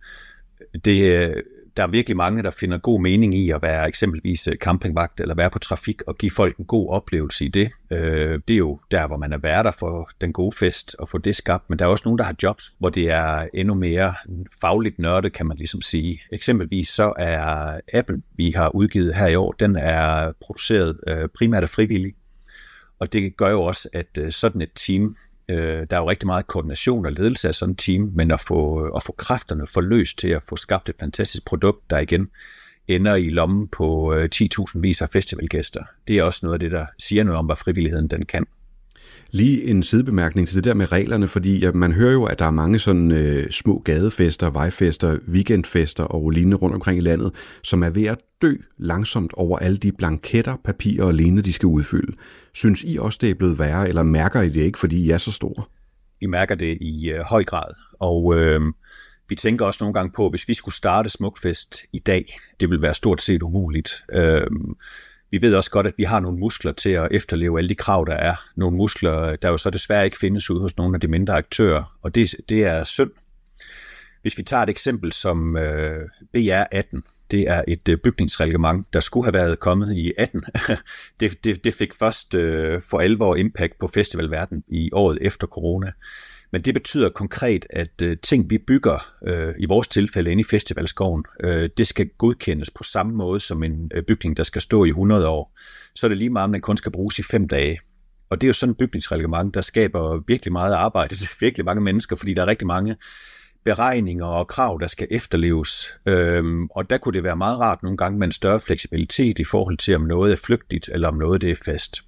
det, øh, der er virkelig mange, der finder god mening i at være eksempelvis øh, campingvagt eller være på trafik og give folk en god oplevelse i det. Øh, det er jo der, hvor man er værter for den gode fest og få det skabt, men der er også nogen, der har jobs, hvor det er endnu mere fagligt nørdet, kan man ligesom sige. Eksempelvis så er Apple, vi har udgivet her i år, den er produceret øh, primært af frivillige, og det gør jo også, at øh, sådan et team, øh, der er jo rigtig meget koordination og ledelse af sådan et team, men at få, at få kræfterne forløst til at få skabt et fantastisk produkt, der igen ender i lommen på øh, 10.000 vis af festivalgæster. Det er også noget af det, der siger noget om, hvad frivilligheden den kan. Lige en sidebemærkning til det der med reglerne, fordi ja, man hører jo, at der er mange sådan øh, små gadefester, vejfester, weekendfester og lignende rundt omkring i landet, som er ved at dø langsomt over alle de blanketter, papirer og lignende, de skal udfylde. Synes I også, det er blevet værre, eller mærker I det ikke, fordi I er så store? I mærker det i øh, høj grad, og øh, vi tænker også nogle gange på, hvis vi skulle starte Smukfest i dag, det vil være stort set umuligt. Øh, vi ved også godt, at vi har nogle muskler til at efterleve alle de krav, der er. Nogle muskler, der jo så desværre ikke findes ude hos nogle af de mindre aktører, og det, det er synd. Hvis vi tager et eksempel som øh, BR18, det er et øh, bygningsreglement, der skulle have været kommet i 18. det, det, det fik først øh, for alvor impact på festivalverden i året efter corona. Men det betyder konkret, at øh, ting, vi bygger, øh, i vores tilfælde inde i festivalskoven, øh, det skal godkendes på samme måde som en øh, bygning, der skal stå i 100 år. Så er det lige meget, om den kun skal bruges i fem dage. Og det er jo sådan et bygningsreglement, der skaber virkelig meget arbejde til virkelig mange mennesker, fordi der er rigtig mange beregninger og krav, der skal efterleves. Øhm, og der kunne det være meget rart nogle gange med en større fleksibilitet i forhold til, om noget er flygtigt, eller om noget det er fast.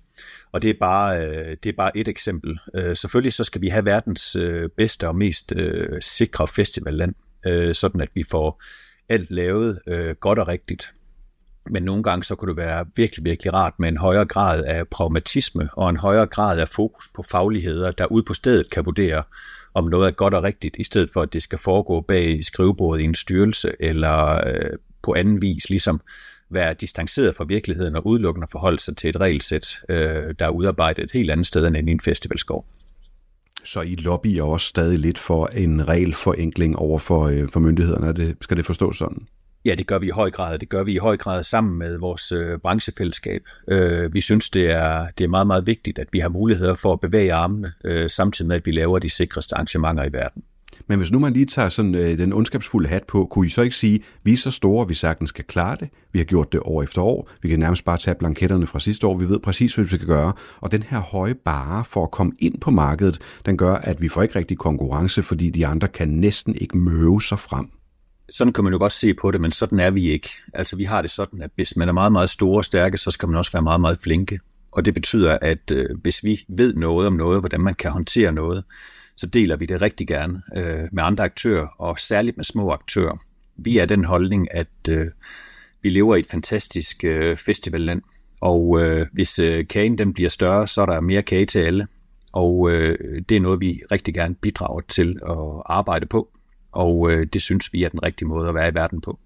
Og det er bare, øh, det er bare et eksempel. Øh, selvfølgelig så skal vi have verdens øh, bedste og mest øh, sikre festivalland, øh, sådan at vi får alt lavet øh, godt og rigtigt. Men nogle gange så kunne det være virkelig, virkelig rart med en højere grad af pragmatisme og en højere grad af fokus på fagligheder, der ude på stedet kan vurdere, om noget er godt og rigtigt, i stedet for at det skal foregå bag skrivebordet i en styrelse, eller øh, på anden vis ligesom være distanceret fra virkeligheden og udelukkende forholde sig til et regelsæt, øh, der er udarbejdet et helt andet sted end i en festivalskov. Så I lobbyer også stadig lidt for en regelforenkling over for, øh, for myndighederne. Er det, skal det forstås sådan? Ja, det gør vi i høj grad. Det gør vi i høj grad sammen med vores øh, branchefællesskab. Øh, vi synes, det er, det er meget, meget vigtigt, at vi har muligheder for at bevæge armene, øh, samtidig med, at vi laver de sikreste arrangementer i verden. Men hvis nu man lige tager sådan øh, den ondskabsfulde hat på, kunne I så ikke sige, vi er så store, vi sagtens kan klare det. Vi har gjort det år efter år. Vi kan nærmest bare tage blanketterne fra sidste år. Vi ved præcis, hvad vi skal gøre. Og den her høje bare for at komme ind på markedet, den gør, at vi får ikke rigtig konkurrence, fordi de andre kan næsten ikke møve sig frem. Sådan kan man jo godt se på det, men sådan er vi ikke. Altså vi har det sådan, at hvis man er meget, meget store og stærke, så skal man også være meget, meget flinke. Og det betyder, at øh, hvis vi ved noget om noget, hvordan man kan håndtere noget, så deler vi det rigtig gerne øh, med andre aktører, og særligt med små aktører. Vi er den holdning, at øh, vi lever i et fantastisk øh, festivalland, og øh, hvis øh, kagen den bliver større, så er der mere kage til alle. Og øh, det er noget, vi rigtig gerne bidrager til at arbejde på, og øh, det synes vi er den rigtige måde at være i verden på.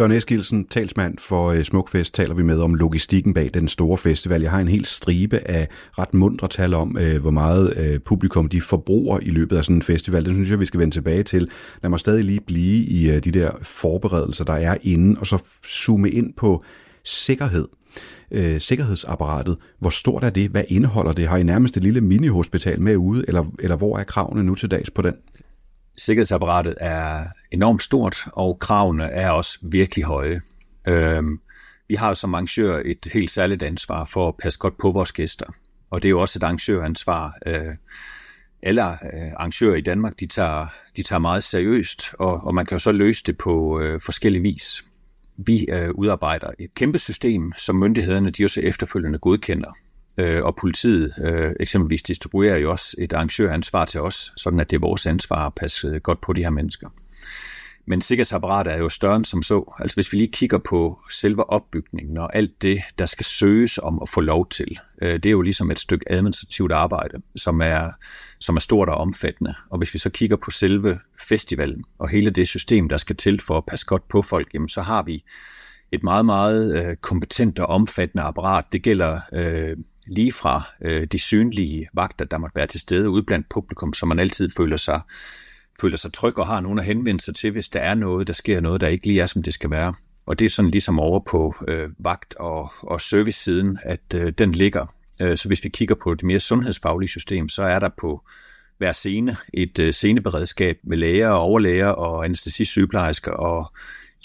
Søren Eskilsen, talsmand for øh, Smukfest, taler vi med om logistikken bag den store festival. Jeg har en hel stribe af ret mundre tal om, øh, hvor meget øh, publikum de forbruger i løbet af sådan en festival. Det synes jeg, vi skal vende tilbage til. Lad mig stadig lige blive i de der forberedelser, der er inden, og så zoome ind på sikkerhed øh, sikkerhedsapparatet. Hvor stort er det? Hvad indeholder det? Har I nærmest et lille mini-hospital med ude, eller, eller hvor er kravene nu til dags på den? Sikkerhedsapparatet er enormt stort, og kravene er også virkelig høje. Øhm, vi har som arrangør et helt særligt ansvar for at passe godt på vores gæster, og det er jo også et arrangøransvar. Øh, alle øh, arrangører i Danmark, de tager, de tager meget seriøst, og, og man kan jo så løse det på øh, forskellige vis. Vi øh, udarbejder et kæmpe system, som myndighederne de også efterfølgende godkender. Øh, og politiet øh, eksempelvis distribuerer jo også et arrangøransvar til os, sådan at det er vores ansvar at passe øh, godt på de her mennesker. Men sikkerhedsapparatet er jo større end som så. Altså hvis vi lige kigger på selve opbygningen og alt det, der skal søges om at få lov til, øh, det er jo ligesom et stykke administrativt arbejde, som er, som er stort og omfattende. Og hvis vi så kigger på selve festivalen og hele det system, der skal til for at passe godt på folk, jamen så har vi et meget, meget øh, kompetent og omfattende apparat. Det gælder øh, lige fra øh, de synlige vagter, der måtte være til stede ude blandt publikum, så man altid føler sig føler sig tryg og har nogen at henvende sig til, hvis der er noget, der sker noget, der ikke lige er, som det skal være. Og det er sådan ligesom over på øh, vagt- og, og service-siden, at øh, den ligger. Øh, så hvis vi kigger på det mere sundhedsfaglige system, så er der på hver scene et øh, sceneberedskab med læger og overlæger og anestesisygeplejersker og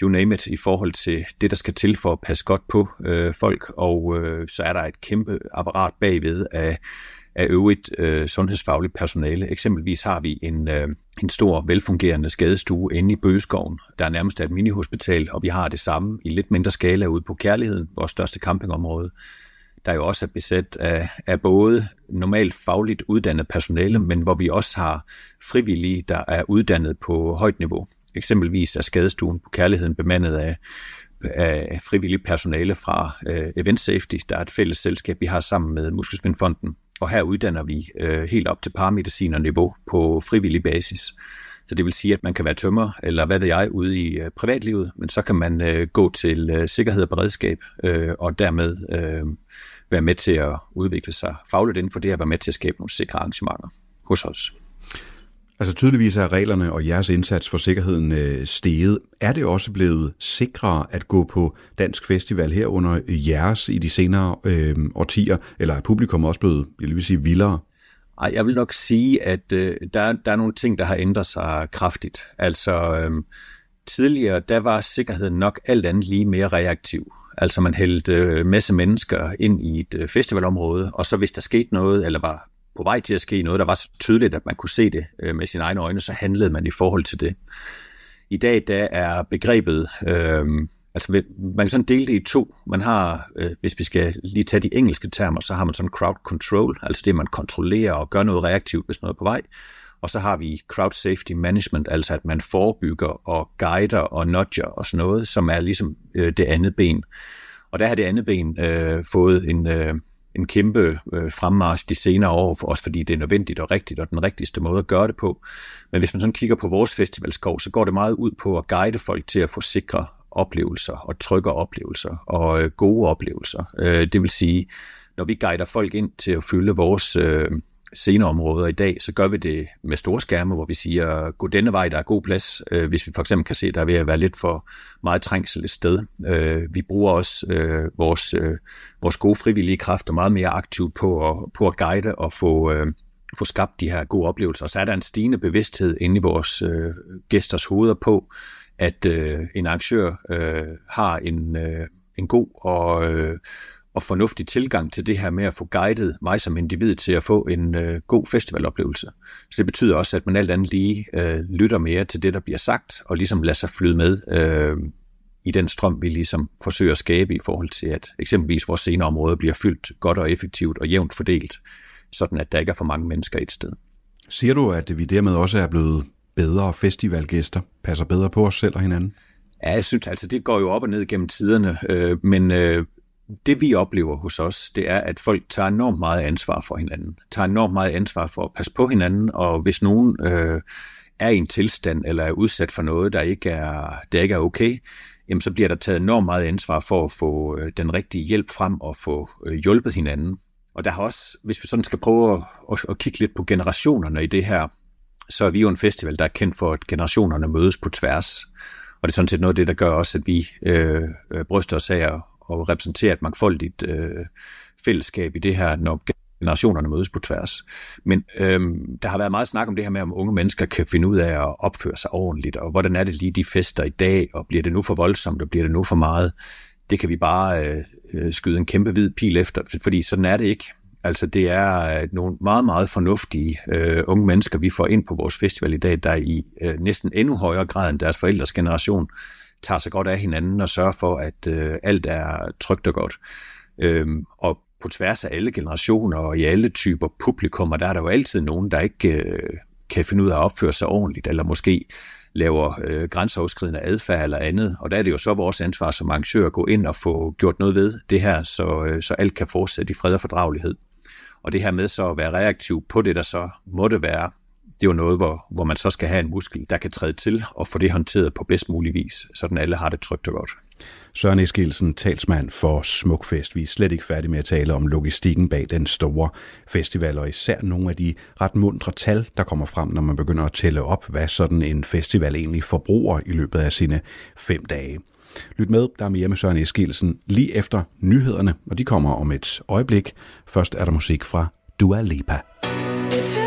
you name it i forhold til det, der skal til for at passe godt på øh, folk. Og øh, så er der et kæmpe apparat bagved af af øvrigt øh, sundhedsfagligt personale. Eksempelvis har vi en, øh, en stor, velfungerende skadestue inde i Bøgeskoven, der er nærmest et minihospital, og vi har det samme i lidt mindre skala ude på Kærligheden, vores største campingområde, der jo også er besat af, af både normalt fagligt uddannet personale, men hvor vi også har frivillige, der er uddannet på højt niveau. Eksempelvis er skadestuen på Kærligheden bemandet af af frivillige personale fra øh, Event Safety, der er et fælles selskab, vi har sammen med Muskelsvindfonden, og her uddanner vi øh, helt op til paramedicinerniveau på frivillig basis. Så det vil sige, at man kan være tømmer, eller hvad ved jeg, ude i øh, privatlivet, men så kan man øh, gå til øh, sikkerhed og beredskab, øh, og dermed øh, være med til at udvikle sig fagligt inden for det, at være med til at skabe nogle sikre arrangementer hos os. Altså tydeligvis er reglerne og jeres indsats for sikkerheden øh, steget. Er det også blevet sikrere at gå på Dansk Festival her under jeres i de senere øh, årtier, eller er publikum også blevet, jeg vil sige, vildere? Ej, jeg vil nok sige, at øh, der, der er nogle ting, der har ændret sig kraftigt. Altså øh, tidligere, der var sikkerheden nok alt andet lige mere reaktiv. Altså man hældte øh, masse mennesker ind i et øh, festivalområde, og så hvis der skete noget, eller var på vej til at ske noget, der var så tydeligt, at man kunne se det øh, med sine egne øjne, så handlede man i forhold til det. I dag der er begrebet, øh, altså man kan sådan dele det i to. Man har, øh, hvis vi skal lige tage de engelske termer, så har man sådan crowd control, altså det, man kontrollerer og gør noget reaktivt, hvis noget er på vej. Og så har vi crowd safety management, altså at man forebygger og guider og nudger og sådan noget, som er ligesom øh, det andet ben. Og der har det andet ben øh, fået en, øh, en kæmpe øh, fremmarsch de senere år, for også fordi det er nødvendigt og rigtigt, og den rigtigste måde at gøre det på. Men hvis man sådan kigger på vores festivalskov, så går det meget ud på at guide folk til at få sikre oplevelser og trygge oplevelser og øh, gode oplevelser. Øh, det vil sige, når vi guider folk ind til at fylde vores øh, sceneområder i dag, så gør vi det med store skærme, hvor vi siger, gå denne vej, der er god plads, øh, hvis vi for eksempel kan se, der er ved at være lidt for meget trængsel et sted. Øh, vi bruger også øh, vores, øh, vores gode frivillige kræfter meget mere aktivt på at, på at guide og få, øh, få skabt de her gode oplevelser. Og så er der en stigende bevidsthed inde i vores øh, gæsters hoveder på, at øh, en arrangør øh, har en, øh, en god og øh, og fornuftig tilgang til det her med at få guidet mig som individ til at få en øh, god festivaloplevelse. Så det betyder også, at man alt andet lige øh, lytter mere til det, der bliver sagt, og ligesom lader sig flyde med øh, i den strøm, vi ligesom forsøger at skabe i forhold til, at eksempelvis vores sceneområde bliver fyldt godt og effektivt og jævnt fordelt, sådan at der ikke er for mange mennesker et sted. Siger du, at vi dermed også er blevet bedre festivalgæster, passer bedre på os selv og hinanden? Ja, jeg synes altså, det går jo op og ned gennem tiderne, øh, men øh, det vi oplever hos os, det er, at folk tager enormt meget ansvar for hinanden. Tager enormt meget ansvar for at passe på hinanden, og hvis nogen øh, er i en tilstand eller er udsat for noget, der ikke er, der ikke er okay, jamen så bliver der taget enormt meget ansvar for at få øh, den rigtige hjælp frem og få øh, hjulpet hinanden. Og der har også, hvis vi sådan skal prøve at, at, at kigge lidt på generationerne i det her, så er vi jo en festival, der er kendt for, at generationerne mødes på tværs. Og det er sådan set noget af det, der gør også, at vi øh, øh, bryster os af at, repræsentere et mangfoldigt øh, fællesskab i det her, når generationerne mødes på tværs. Men øhm, der har været meget snak om det her med, om unge mennesker kan finde ud af at opføre sig ordentligt, og hvordan er det lige, de fester i dag, og bliver det nu for voldsomt, og bliver det nu for meget? Det kan vi bare øh, skyde en kæmpe hvid pil efter, fordi sådan er det ikke. Altså det er øh, nogle meget, meget fornuftige øh, unge mennesker, vi får ind på vores festival i dag, der i øh, næsten endnu højere grad end deres forældres generation tager sig godt af hinanden og sørger for, at øh, alt er trygt og godt. Øhm, og på tværs af alle generationer og i alle typer publikummer, der er der jo altid nogen, der ikke øh, kan finde ud af at opføre sig ordentligt, eller måske laver øh, grænseoverskridende adfærd eller andet. Og der er det jo så vores ansvar som arrangør at gå ind og få gjort noget ved det her, så, øh, så alt kan fortsætte i fred og fordragelighed. Og det her med så at være reaktiv på det, der så måtte være, det er jo noget, hvor, hvor man så skal have en muskel, der kan træde til og få det håndteret på bedst mulig vis, sådan alle har det trygt og godt. Søren Eskilsen, talsmand for Smukfest. Vi er slet ikke færdige med at tale om logistikken bag den store festival, og især nogle af de ret mundre tal, der kommer frem, når man begynder at tælle op, hvad sådan en festival egentlig forbruger i løbet af sine fem dage. Lyt med, der er mere med Søren Eskilsen lige efter nyhederne, og de kommer om et øjeblik. Først er der musik fra Dua Lipa. If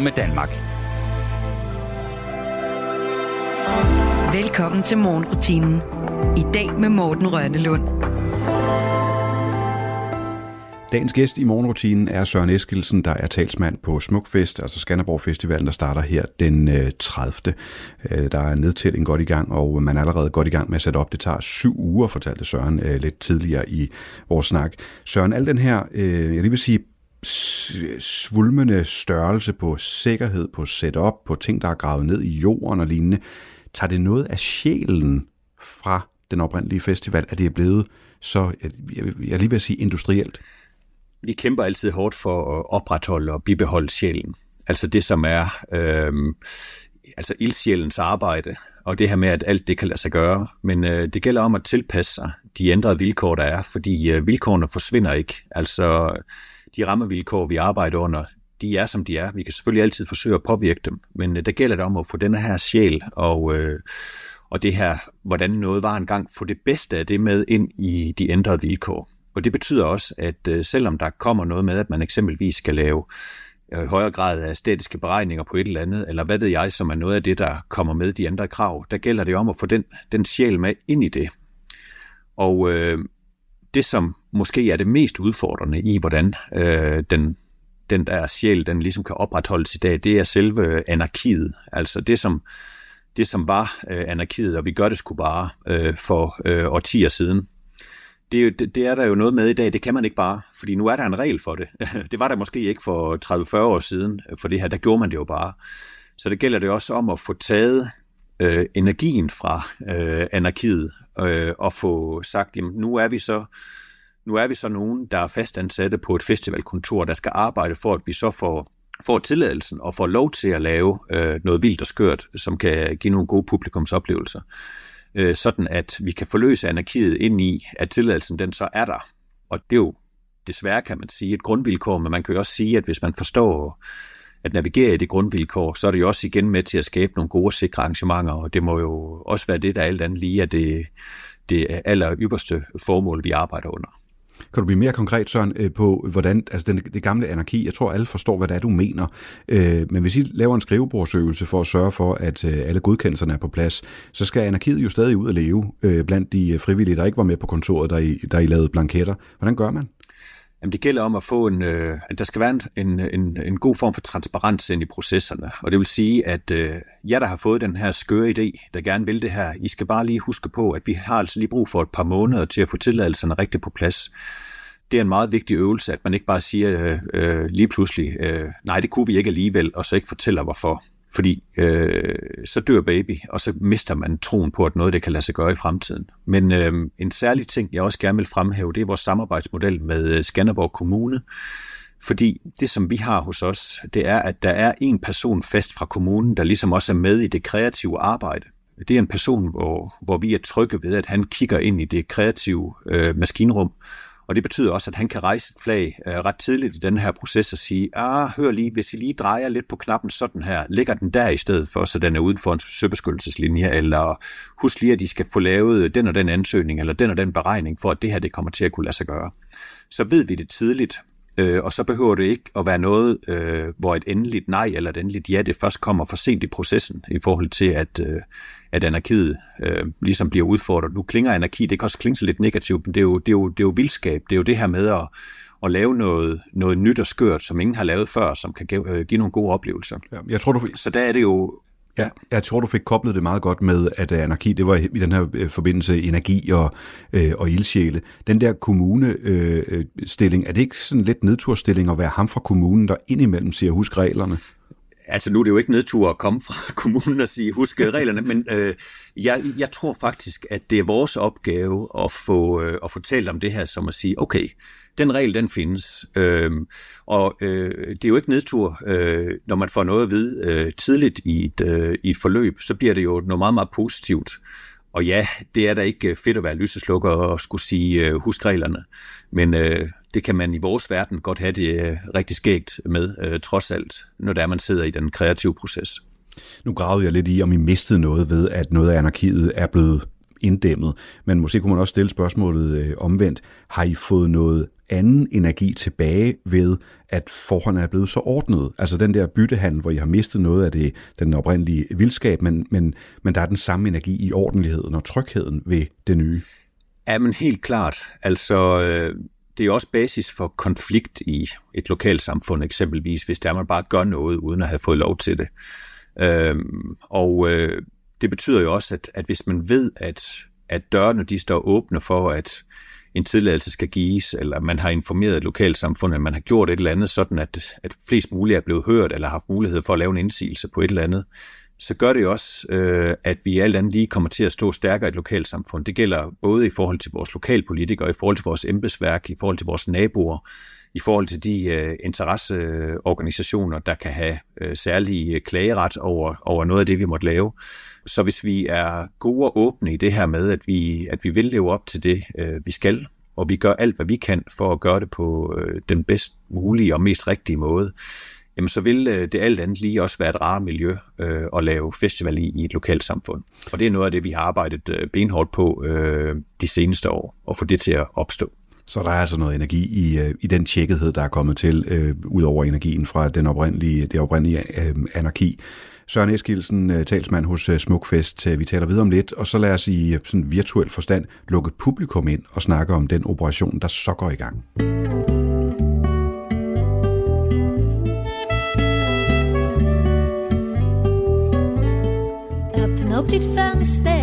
med Danmark. Velkommen til morgenrutinen. I dag med Morten Rønnelund. Dagens gæst i morgenrutinen er Søren Eskilsen, der er talsmand på Smukfest, altså Skanderborg Festivalen, der starter her den øh, 30. Øh, Der er nedtælling godt i gang, og man er allerede godt i gang med at sætte op. Det tager syv uger, fortalte Søren øh, lidt tidligere i vores snak. Søren, al den her, øh, jeg lige vil sige, svulmende størrelse på sikkerhed, på setup, på ting, der er gravet ned i jorden og lignende, tager det noget af sjælen fra den oprindelige festival, at det er blevet så, jeg, jeg, lige vil sige, industrielt? vi kæmper altid hårdt for at opretholde og bibeholde sjælen. Altså det, som er øh, altså ildsjælens arbejde, og det her med, at alt det kan lade sig gøre. Men øh, det gælder om at tilpasse sig de ændrede vilkår, der er, fordi øh, vilkårene forsvinder ikke. Altså de rammevilkår, vi arbejder under, de er, som de er. Vi kan selvfølgelig altid forsøge at påvirke dem, men øh, der gælder det om at få den her sjæl og, øh, og det her, hvordan noget var engang, få det bedste af det med ind i de ændrede vilkår. Og det betyder også, at øh, selvom der kommer noget med, at man eksempelvis skal lave øh, højere grad af statiske beregninger på et eller andet, eller hvad ved jeg, som er noget af det, der kommer med de ændrede krav, der gælder det om at få den, den sjæl med ind i det. Og øh, det, som måske er det mest udfordrende i, hvordan øh, den, den der sjæl, den ligesom kan opretholdes i dag, det er selve anarkiet. Altså det, som, det, som var øh, anarkiet, og vi gør det sgu bare øh, for øh, årtier siden. Det, er det, det er der jo noget med i dag, det kan man ikke bare, fordi nu er der en regel for det. Det var der måske ikke for 30-40 år siden, for det her, der gjorde man det jo bare. Så det gælder det også om at få taget øh, energien fra øh, anarkiet, øh, og få sagt, jamen nu er vi så nu er vi så nogen, der er fastansatte på et festivalkontor, der skal arbejde for, at vi så får, får tilladelsen og får lov til at lave øh, noget vildt og skørt, som kan give nogle gode publikumsoplevelser. Øh, sådan at vi kan forløse anarkiet ind i, at tilladelsen den så er der. Og det er jo desværre, kan man sige, et grundvilkår, men man kan jo også sige, at hvis man forstår at navigere i det grundvilkår, så er det jo også igen med til at skabe nogle gode og sikre arrangementer, og det må jo også være det, der alt andet lige er det, det aller ypperste formål, vi arbejder under. Kan du blive mere konkret, Søren, øh, på hvordan, altså den, det gamle anarki, jeg tror alle forstår, hvad det er, du mener, øh, men hvis I laver en skrivebordsøvelse for at sørge for, at øh, alle godkendelserne er på plads, så skal anarkiet jo stadig ud at leve øh, blandt de frivillige, der ikke var med på kontoret, der I, der I lavede blanketter. Hvordan gør man? Jamen, det gælder om at få en, øh, at der skal være en, en, en, en god form for transparens ind i processerne. Og det vil sige, at øh, jeg, der har fået den her skøre idé, der gerne vil det her, I skal bare lige huske på, at vi har altså lige brug for et par måneder til at få tilladelserne rigtigt på plads. Det er en meget vigtig øvelse, at man ikke bare siger øh, øh, lige pludselig, øh, nej, det kunne vi ikke alligevel, og så ikke fortæller hvorfor. Fordi øh, så dør baby, og så mister man troen på, at noget det kan lade sig gøre i fremtiden. Men øh, en særlig ting, jeg også gerne vil fremhæve, det er vores samarbejdsmodel med øh, Skanderborg Kommune. Fordi det, som vi har hos os, det er, at der er en person fast fra kommunen, der ligesom også er med i det kreative arbejde. Det er en person, hvor, hvor vi er trygge ved, at han kigger ind i det kreative øh, maskinrum, og det betyder også, at han kan rejse et flag øh, ret tidligt i den her proces og sige, ah, hør lige, hvis I lige drejer lidt på knappen sådan her, lægger den der i stedet for, så den er uden for en søbeskyttelseslinje, eller husk lige, at I skal få lavet den og den ansøgning, eller den og den beregning, for at det her det kommer til at kunne lade sig gøre. Så ved vi det tidligt, øh, og så behøver det ikke at være noget, øh, hvor et endeligt nej eller et endeligt ja, det først kommer for sent i processen, i forhold til, at, øh, at anarkiet øh, ligesom bliver udfordret. Nu klinger anarki, det kan også klinge lidt negativt, men det er jo, det er jo, det er jo vildskab. Det er jo det her med at, at lave noget, noget nyt og skørt, som ingen har lavet før, som kan give, øh, give nogle gode oplevelser. Ja, jeg tror, du, Så der er det jo... Ja, jeg tror, du fik koblet det meget godt med, at øh, anarki, det var i den her øh, forbindelse energi og, øh, og ildsjæle. Den der kommunestilling, øh, er det ikke sådan lidt nedturstilling at være ham fra kommunen, der indimellem siger, husk reglerne? Altså nu er det jo ikke nedtur at komme fra kommunen og sige, husk reglerne, men øh, jeg, jeg tror faktisk, at det er vores opgave at få, øh, at få talt om det her, som at sige, okay, den regel, den findes. Øh, og øh, det er jo ikke nedtur, øh, når man får noget at vide øh, tidligt i et, øh, i et forløb, så bliver det jo noget meget, meget positivt. Og ja, det er da ikke øh, fedt at være lyseslukker og skulle sige, øh, husk reglerne. Men øh, det kan man i vores verden godt have det øh, rigtig skægt med, øh, trods alt, når der man sidder i den kreative proces. Nu gravede jeg lidt i, om I mistede noget ved, at noget af anarkiet er blevet inddæmmet. Men måske kunne man også stille spørgsmålet øh, omvendt. Har I fået noget anden energi tilbage ved, at forholdene er blevet så ordnet? Altså den der byttehandel, hvor I har mistet noget af det, den oprindelige vildskab, men, men, men der er den samme energi i ordentligheden og trygheden ved det nye. Ja, men helt klart. Altså, øh, det er jo også basis for konflikt i et lokalsamfund eksempelvis, hvis der man bare gør noget uden at have fået lov til det. Øhm, og øh, det betyder jo også, at, at hvis man ved, at, at dørene de står åbne for, at en tilladelse skal gives, eller man har informeret lokalsamfundet, at man har gjort et eller andet, sådan at, at flest muligt er blevet hørt, eller har haft mulighed for at lave en indsigelse på et eller andet, så gør det jo også, øh, at vi alt andet lige kommer til at stå stærkere i et lokalsamfund. Det gælder både i forhold til vores lokalpolitikere, i forhold til vores embedsværk, i forhold til vores naboer, i forhold til de øh, interesseorganisationer, der kan have øh, særlig øh, klageret over, over noget af det, vi måtte lave. Så hvis vi er gode og åbne i det her med, at vi, at vi vil leve op til det, øh, vi skal, og vi gør alt, hvad vi kan for at gøre det på øh, den bedst mulige og mest rigtige måde, jamen så vil øh, det alt andet lige også være et rare miljø øh, at lave festival i, i et lokalt samfund. Og det er noget af det, vi har arbejdet øh, benhårdt på øh, de seneste år, at få det til at opstå. Så der er altså noget energi i, øh, i den tjekkethed, der er kommet til, øh, ud over energien fra den oprindelige, det oprindelige øh, anarki. Søren Eskildsen, øh, talsmand hos øh, Smukfest. Vi taler videre om lidt, og så lad os i sådan virtuel forstand lukke publikum ind og snakke om den operation, der så går i gang. Öppna upp ditt fönster,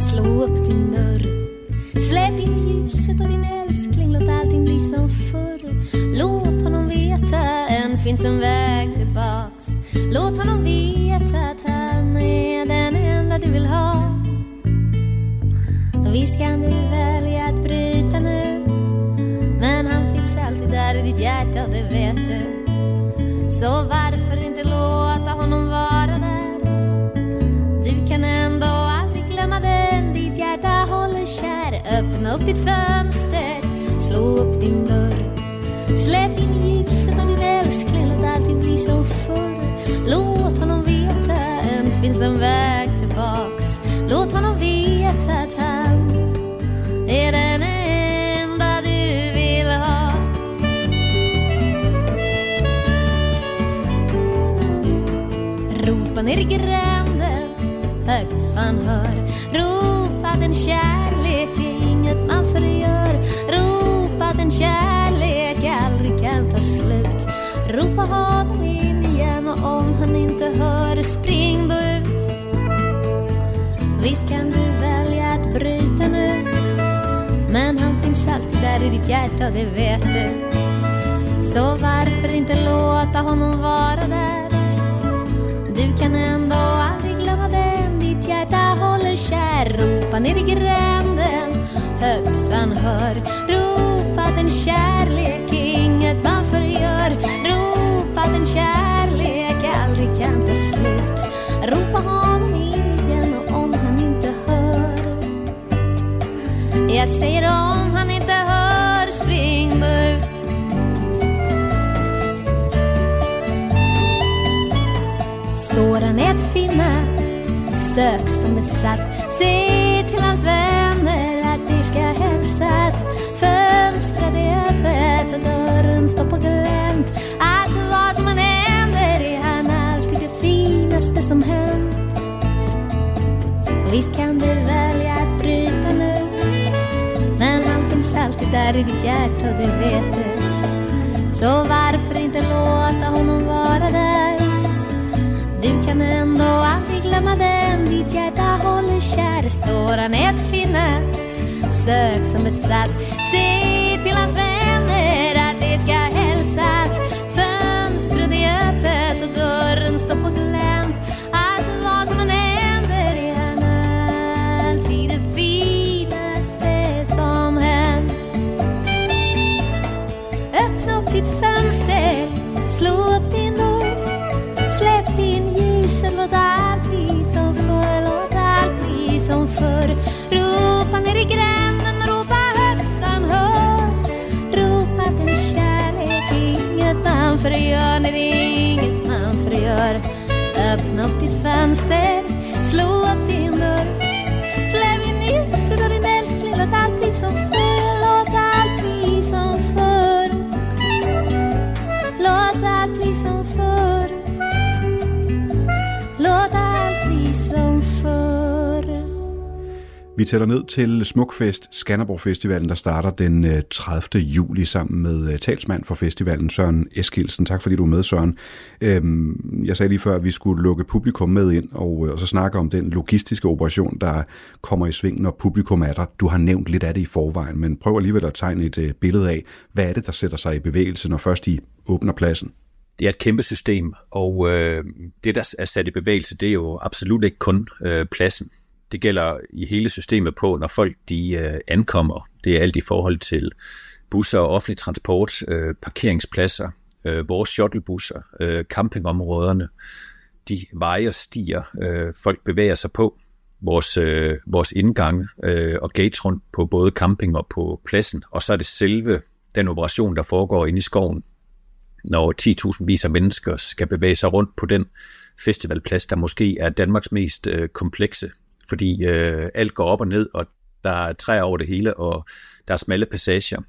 slå upp din dörr Släpp in ljuset och din älskling, låt allting bli som förr. Låt honom veta, än finns en väg tillbaks. Låt honom veta att han är den enda du vill ha. Visst kan du välja att bryta nu. Men han finns alltid där i ditt hjärta och det vet du Så varför inte låta honom vara där? Håller kär Öppna upp ditt fönster, slå upp din dörr. Släpp in ljuset och din älskling, låt allting bli som förr. Låt honom veta, än finns en väg tillbaks. Låt honom veta att han är den enda du vill ha. Ropa ner i gränden högt så han hör. Ropa den kär kärlek aldrig kan ta slut. Ropa honom in igen och om han inte hör spring då ut. Visst kan du välja att bryta nu Men han finns alltid där i ditt hjärta det vet du. Så varför inte låta honom vara där? Du kan ändå aldrig glömma den ditt hjärta håller kär. Ropa ner i gränden högt så han hör. Ropa ropat en kärlek inget man förgör Ropa en kärlek aldrig kan ta slut. Ropa honom in igen och om han inte hör. Jag säger om han inte hör spring då ut står han ett finne, Sök som besatt. Se dörren står på glänt. Att vad som än händer är han alltid det finaste som hänt. Visst kan du välja att bryta nu Men han finns alltid där i ditt hjärta och det vet du. Så varför inte låta honom vara där? Du kan ändå aldrig glömma den ditt hjärta håller kär. Står han ett finna Sök som besatt. Se dörren står på glänt. Att vad som än händer är han alltid det finaste som hänt. Öppna upp ditt fönster Slå upp din dörr. Släpp in ljuset, låt allt bli som förr. Låt allt bli som förr. Ropa ner i gränden, ropa högt så han hör. Ropa att kärlek inget man förgör Nej, det inget gör. Öppna upp ditt fönster, slå upp din dörr. Släpp in ljuset och din älskling, låt allt bli som förr. Vi tæller ned til Smukfest, Skanderborg Festivalen, der starter den øh, 30. juli sammen med øh, talsmand for festivalen, Søren Eskilsen. Tak fordi du er med, Søren. Øhm, Jeg sagde lige før, at vi skulle lukke publikum med ind, og, øh, og så snakke om den logistiske operation, der kommer i sving, når publikum er der. Du har nævnt lidt af det i forvejen, men prøv alligevel at tegne et billede af, hvad er det, der sætter sig i bevægelse, når først I åbner pladsen? Det er et kæmpe system, og øh, det, der er sat i bevægelse, det er jo absolut ikke kun øh, pladsen. Det gælder i hele systemet på, når folk de øh, ankommer. Det er alt i forhold til busser og offentlig transport, øh, parkeringspladser, øh, vores shuttlebusser, øh, campingområderne, de veje og stier, øh, folk bevæger sig på, vores, øh, vores indgang øh, og gates rundt på både camping og på pladsen. Og så er det selve den operation, der foregår inde i skoven, når 10.000 vis af mennesker skal bevæge sig rundt på den festivalplads, der måske er Danmarks mest øh, komplekse, fordi øh, alt går op og ned, og der er træer over det hele, og der er smalle passager.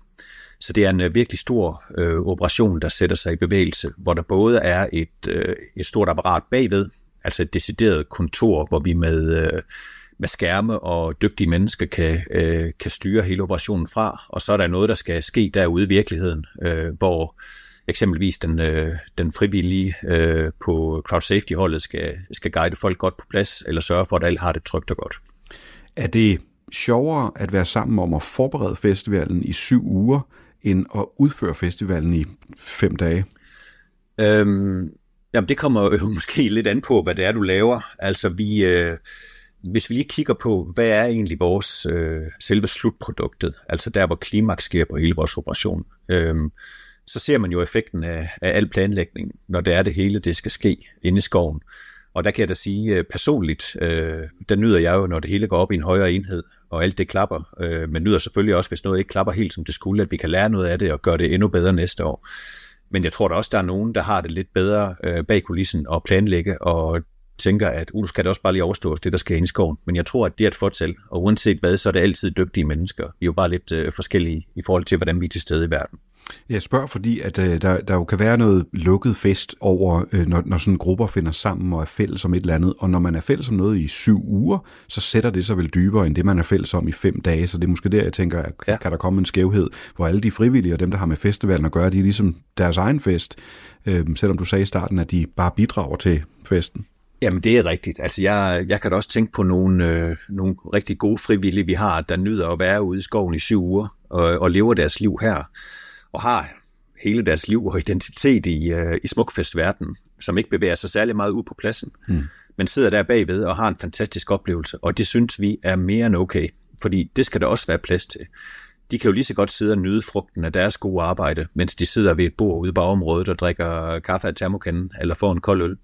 Så det er en øh, virkelig stor øh, operation, der sætter sig i bevægelse, hvor der både er et, øh, et stort apparat bagved, altså et decideret kontor, hvor vi med, øh, med skærme og dygtige mennesker kan, øh, kan styre hele operationen fra, og så er der noget, der skal ske derude i virkeligheden, øh, hvor eksempelvis den, øh, den frivillige øh, på crowd safety holdet skal, skal guide folk godt på plads, eller sørge for, at alle har det trygt og godt. Er det sjovere at være sammen om at forberede festivalen i syv uger, end at udføre festivalen i fem dage? Øhm, jamen det kommer jo måske lidt an på, hvad det er, du laver. Altså vi, øh, hvis vi lige kigger på, hvad er egentlig vores øh, selve slutproduktet, altså der, hvor klimaks sker på hele vores operation, øhm, så ser man jo effekten af, af al planlægning, når det er det hele, det skal ske inde i skoven. Og der kan jeg da sige øh, personligt, øh, der nyder jeg jo, når det hele går op i en højere enhed, og alt det klapper, øh, men nyder selvfølgelig også, hvis noget ikke klapper helt som det skulle, at vi kan lære noget af det og gøre det endnu bedre næste år. Men jeg tror da også, der er nogen, der har det lidt bedre øh, bag kulissen og planlægge og tænker, at uh, nu skal det også bare lige overstås, det der skal ind i skoven. Men jeg tror, at det er et fortal, og uanset hvad, så er det altid dygtige mennesker. Vi er jo bare lidt øh, forskellige i forhold til, hvordan vi er til stede i verden. Jeg spørger, fordi at øh, der, der jo kan være noget lukket fest over, øh, når, når sådan grupper finder sammen og er fælles om et eller andet. Og når man er fælles om noget i syv uger, så sætter det sig vel dybere end det, man er fælles om i fem dage. Så det er måske der, jeg tænker, at ja. kan der komme en skævhed, hvor alle de frivillige og dem, der har med festivalen at gøre, de er ligesom deres egen fest. Øh, selvom du sagde i starten, at de bare bidrager til festen. Jamen det er rigtigt. Altså jeg, jeg kan da også tænke på nogle, øh, nogle rigtig gode frivillige, vi har, der nyder at være ude i skoven i syv uger og, og lever deres liv her og har hele deres liv og identitet i, uh, i smukfestverdenen, som ikke bevæger sig særlig meget ud på pladsen, Hmm. men sidder der bagved og har en fantastisk oplevelse, og det synes vi er mere end okay, fordi det skal der også være plads til. De kan jo lige så godt sidde og nyde frugten af deres gode arbejde, mens de sidder ved et bord ude i bagområdet og drikker kaffe af termokanden eller får en kold øl,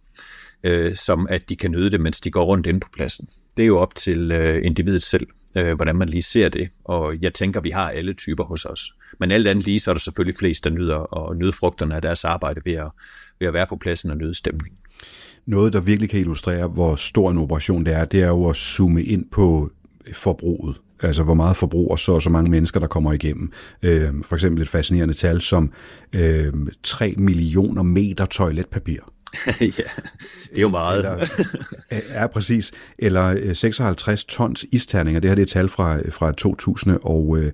øh, som at de kan nyde det, mens de går rundt inde på pladsen. Det er jo op til øh, individet selv, øh, hvordan man lige ser det, og jeg tænker, vi har alle typer hos os. Men alt andet lige, så er der selvfølgelig flest, der nyder at nyde frugterne af deres arbejde ved at, ved at være på pladsen og nyde stemningen. Noget, der virkelig kan illustrere, hvor stor en operation det er, det er jo at zoome ind på forbruget. Altså, hvor meget forbrug og så og så mange mennesker, der kommer igennem. Øh, for eksempel et fascinerende tal som øh, 3 millioner meter toiletpapir. ja, det er jo meget. Eller, præcis. Eller øh, 56 tons isterninger. Det her det er tal fra, fra 2020.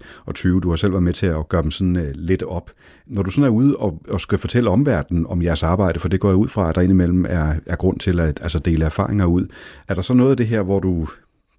Øh, du har selv været med til at gøre dem sådan øh, lidt op. Når du sådan er ude og, og skal fortælle omverdenen om jeres arbejde, for det går jeg ud fra, at der indimellem er, er grund til at altså dele erfaringer ud. Er der så noget af det her, hvor du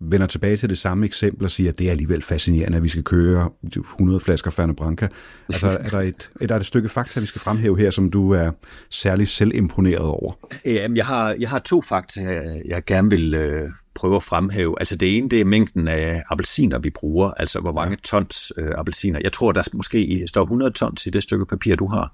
vender tilbage til det samme eksempel og siger, at det er alligevel fascinerende, at vi skal køre 100 flasker Ferne Branca. Altså, er der, et, er der et stykke fakta, vi skal fremhæve her, som du er særlig selvimponeret over? Jamen, jeg har, jeg har to fakta, jeg gerne vil øh, prøve at fremhæve. Altså det ene, det er mængden af appelsiner, vi bruger. Altså hvor mange tons øh, appelsiner. Jeg tror, der måske står 100 tons i det stykke papir, du har.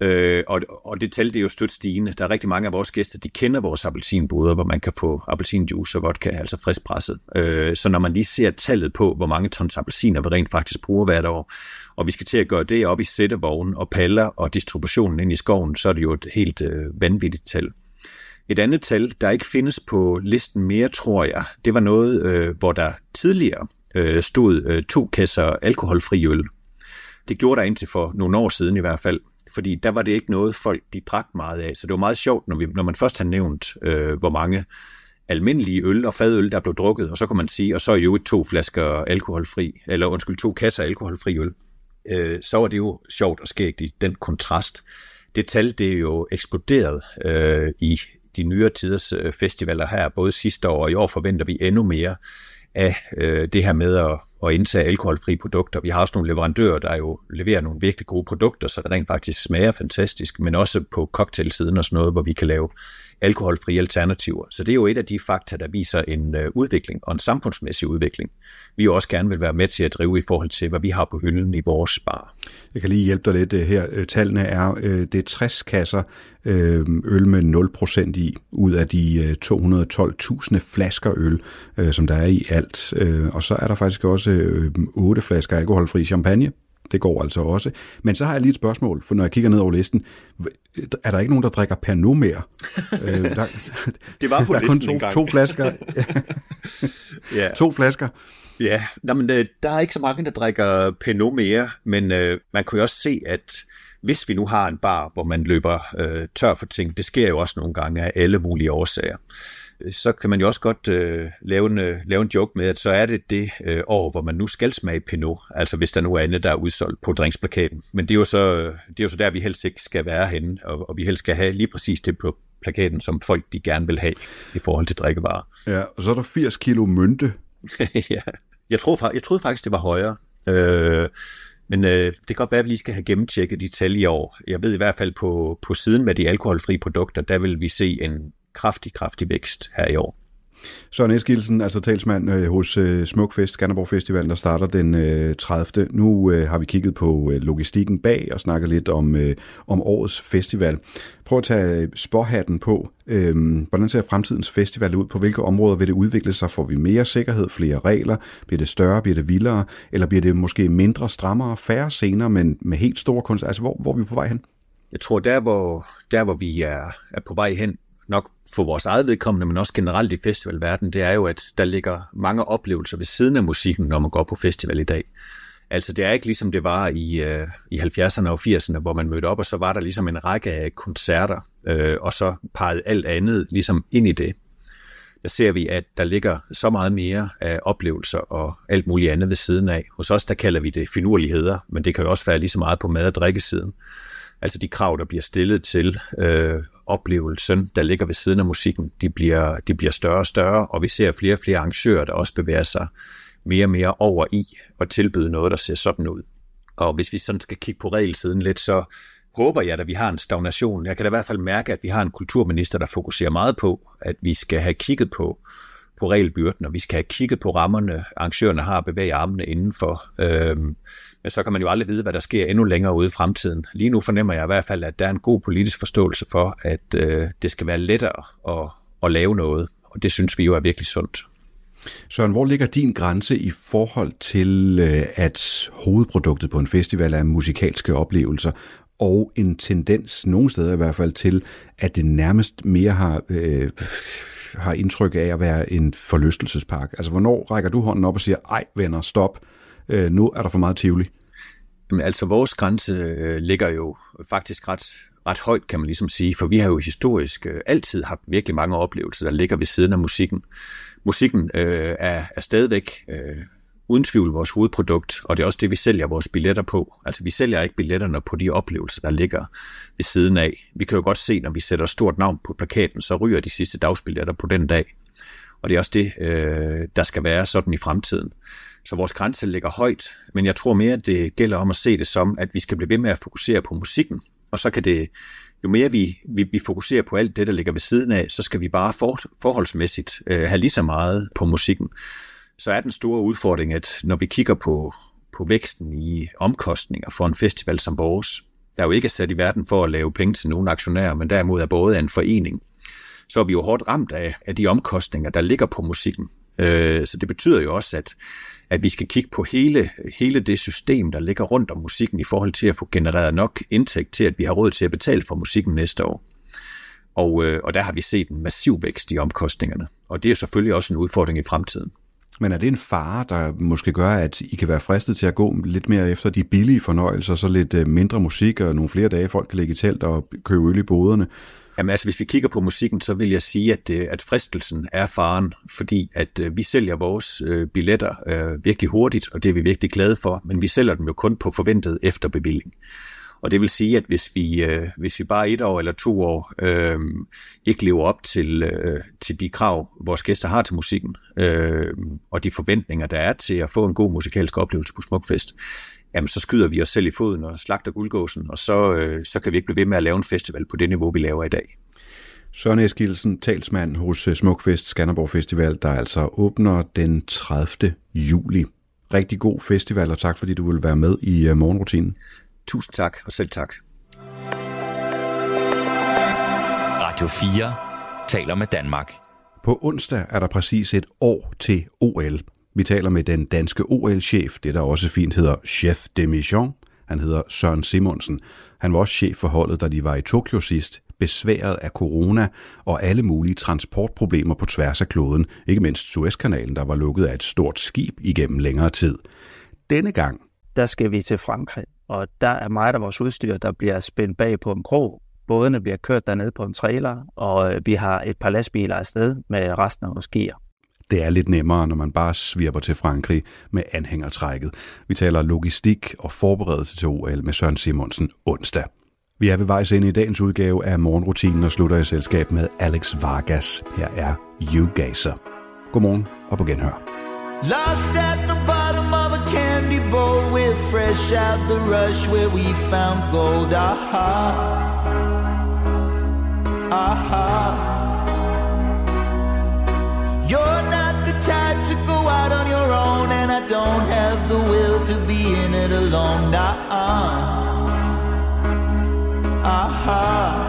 Øh, og, og det tal det er jo stødt stigende. Der er rigtig mange af vores gæster, de kender vores appelsinboder, hvor man kan få appelsinjuice og vodka, altså friskpresset. Øh, så når man lige ser tallet på, hvor mange tons appelsiner vi rent faktisk bruger hvert år, og vi skal til at gøre det op i sættevognen og paller og distributionen ind i skoven, så er det jo et helt øh, vanvittigt tal. Et andet tal, der ikke findes på listen mere, tror jeg, det var noget, øh, hvor der tidligere øh, stod øh, to kasser alkoholfri øl. Det gjorde der indtil for nogle år siden i hvert fald, fordi der var det ikke noget, folk de drak meget af. Så det var meget sjovt, når, vi, når man først har nævnt, øh, hvor mange almindelige øl og fadøl, der blev drukket, og så kan man sige, og så er jo to flasker alkoholfri, eller undskyld, to kasser alkoholfri øl. Øh, så var det jo sjovt og skægt i den kontrast. Det tal, det er jo eksploderet øh, i de nyere tiders øh, festivaler her, både sidste år og i år forventer vi endnu mere af øh, det her med at, at indtage alkoholfri produkter. Vi har også nogle leverandører, der jo leverer nogle virkelig gode produkter, så det rent faktisk smager fantastisk, men også på cocktailsiden og sådan noget, hvor vi kan lave alkoholfri alternativer. Så det er jo et af de fakta, der viser en øh, udvikling og en samfundsmæssig udvikling. Vi jo også gerne vil være med til at drive i forhold til, hvad vi har på hylden i vores bar. Jeg kan lige hjælpe dig lidt øh, her. Øh, tallene er, det er 60 kasser øl med 0% i, ud af de 212.000 flasker øl, som der er i alt. Og så er der faktisk også øh, 8 flasker alkoholfri champagne. Det går altså også. Men så har jeg lige et spørgsmål, for når jeg kigger ned over listen, er der ikke nogen, der drikker Pernod mere? øh, der, Det var på der er kun to, to flasker. Ja. to flasker. Ja, nå, men, øh, der er ikke så mange, der drikker Pinot mere, men øh, man kan jo også se, at hvis vi nu har en bar, hvor man løber øh, tør for ting, det sker jo også nogle gange af alle mulige årsager, så kan man jo også godt øh, lave, en, øh, lave en joke med, at så er det det øh, år, hvor man nu skal smage Pinot, altså hvis der nu er andet, der er udsolgt på dringsplakaten. Men det er jo så, det er jo så der, vi helst ikke skal være henne, og, og vi helst skal have lige præcis det på plakaten, som folk de gerne vil have i forhold til drikkevarer. Ja, og så er der 80 kilo mynte. ja. Jeg, fa- jeg troede faktisk, det var højere. Øh, men øh, det kan godt være, at vi lige skal have gennemtjekket de tal i år. Jeg ved i hvert fald på, på siden med de alkoholfri produkter, der vil vi se en kraftig, kraftig vækst her i år. Søren Eskilsen, altså talsmand øh, hos øh, Smukfest, Skanderborg Festival, der starter den øh, 30. Nu øh, har vi kigget på øh, logistikken bag og snakket lidt om, øh, om årets festival. Prøv at tage spåhatten på. Øh, hvordan ser fremtidens festival ud? På hvilke områder vil det udvikle sig? Får vi mere sikkerhed, flere regler? Bliver det større, bliver det vildere? Eller bliver det måske mindre, strammere, færre scener, men med helt store kunst? Altså, hvor, hvor er vi på vej hen? Jeg tror, der hvor, der, hvor vi er, er på vej hen, nok for vores eget vedkommende, men også generelt i festivalverdenen, det er jo, at der ligger mange oplevelser ved siden af musikken, når man går på festival i dag. Altså det er ikke ligesom det var i, øh, i 70'erne og 80'erne, hvor man mødte op, og så var der ligesom en række af koncerter, øh, og så pegede alt andet ligesom ind i det. Der ser vi, at der ligger så meget mere af oplevelser og alt muligt andet ved siden af. Hos os, der kalder vi det finurligheder, men det kan jo også være lige så meget på mad- og drikkesiden. Altså de krav, der bliver stillet til øh, oplevelsen, der ligger ved siden af musikken, de bliver, de bliver større og større, og vi ser flere og flere arrangører, der også bevæger sig mere og mere over i og tilbyde noget, der ser sådan ud. Og hvis vi sådan skal kigge på regelsiden lidt, så håber jeg, at vi har en stagnation. Jeg kan da i hvert fald mærke, at vi har en kulturminister, der fokuserer meget på, at vi skal have kigget på, på regelbyrden, og vi skal have kigget på rammerne, arrangørerne har at bevæge armene indenfor. Øhm, men så kan man jo aldrig vide, hvad der sker endnu længere ude i fremtiden. Lige nu fornemmer jeg i hvert fald, at der er en god politisk forståelse for, at øh, det skal være lettere at, at lave noget, og det synes vi jo er virkelig sundt. Søren, hvor ligger din grænse i forhold til, øh, at hovedproduktet på en festival er musikalske oplevelser, og en tendens, nogle steder i hvert fald, til, at det nærmest mere har, øh, har indtryk af at være en forlystelsespark? Altså, hvornår rækker du hånden op og siger, ej venner, stop, øh, nu er der for meget tivoli? Jamen, altså vores grænse øh, ligger jo faktisk ret, ret højt, kan man ligesom sige, for vi har jo historisk øh, altid haft virkelig mange oplevelser, der ligger ved siden af musikken. Musikken øh, er, er stadigvæk øh, uden tvivl vores hovedprodukt, og det er også det, vi sælger vores billetter på. Altså vi sælger ikke billetterne på de oplevelser, der ligger ved siden af. Vi kan jo godt se, når vi sætter stort navn på plakaten, så ryger de sidste dagsbilletter på den dag. Og det er også det, øh, der skal være sådan i fremtiden. Så vores grænse ligger højt, men jeg tror mere, at det gælder om at se det som, at vi skal blive ved med at fokusere på musikken, og så kan det, jo mere vi, vi, vi fokuserer på alt det, der ligger ved siden af, så skal vi bare for, forholdsmæssigt øh, have lige så meget på musikken. Så er den store udfordring, at når vi kigger på, på væksten i omkostninger for en festival som vores, der jo ikke er sat i verden for at lave penge til nogen aktionærer, men derimod er både en forening, så er vi jo hårdt ramt af, af de omkostninger, der ligger på musikken. Øh, så det betyder jo også, at, at vi skal kigge på hele, hele det system, der ligger rundt om musikken i forhold til at få genereret nok indtægt til, at vi har råd til at betale for musikken næste år. Og, øh, og der har vi set en massiv vækst i omkostningerne. Og det er selvfølgelig også en udfordring i fremtiden. Men er det en fare, der måske gør, at I kan være fristet til at gå lidt mere efter de billige fornøjelser, så lidt øh, mindre musik og nogle flere dage, folk kan ligge i telt og købe øl i boderne, Jamen altså, hvis vi kigger på musikken, så vil jeg sige, at, øh, at fristelsen er faren, fordi at øh, vi sælger vores øh, billetter øh, virkelig hurtigt, og det er vi virkelig glade for, men vi sælger dem jo kun på forventet efterbevilling. Og det vil sige, at hvis vi, øh, hvis vi bare et år eller to år øh, ikke lever op til, øh, til de krav, vores gæster har til musikken, øh, og de forventninger, der er til at få en god musikalsk oplevelse på Smukfest, jamen så skyder vi os selv i foden og slagter guldgåsen, og så, øh, så kan vi ikke blive ved med at lave en festival på det niveau, vi laver i dag. Søren Eskilsen, talsmand hos øh, Smukfest Skanderborg Festival, der altså åbner den 30. juli. Rigtig god festival, og tak fordi du vil være med i øh, morgenrutinen. Tusind tak, og selv tak. Radio 4 taler med Danmark. På onsdag er der præcis et år til OL. Vi taler med den danske OL-chef, det der også fint hedder chef de mission. Han hedder Søren Simonsen. Han var også chef for holdet, da de var i Tokyo sidst, besværet af corona og alle mulige transportproblemer på tværs af kloden, ikke mindst Suezkanalen, der var lukket af et stort skib igennem længere tid. Denne gang, der skal vi til Frankrig, og der er meget af vores udstyr, der bliver spændt bag på en krog. Bådene bliver kørt dernede på en trailer, og øh, vi har et par lastbiler afsted med resten af vores gear. Det er lidt nemmere, når man bare svirper til Frankrig med anhængertrækket. Vi taler logistik og forberedelse til OL med Søren Simonsen onsdag. Vi er ved vejs ind i dagens udgave af morgenrutinen og slutter i selskab med Alex Vargas. Her er You Gazer. Godmorgen og på genhør. Lost at the bottom of a candy bowl, we're fresh out the rush where we found gold. Aha, aha. You're not type to go out on your own, and I don't have the will to be in it alone. Nah, aha. Uh-huh.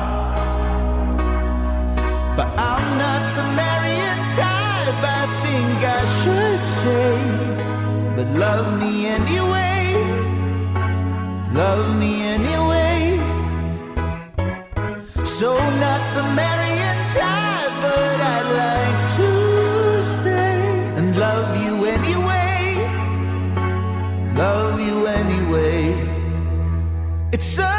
But I'm not the marrying type, I think I should say. But love me anyway, love me anyway. So, not the marrying love you anyway. It's such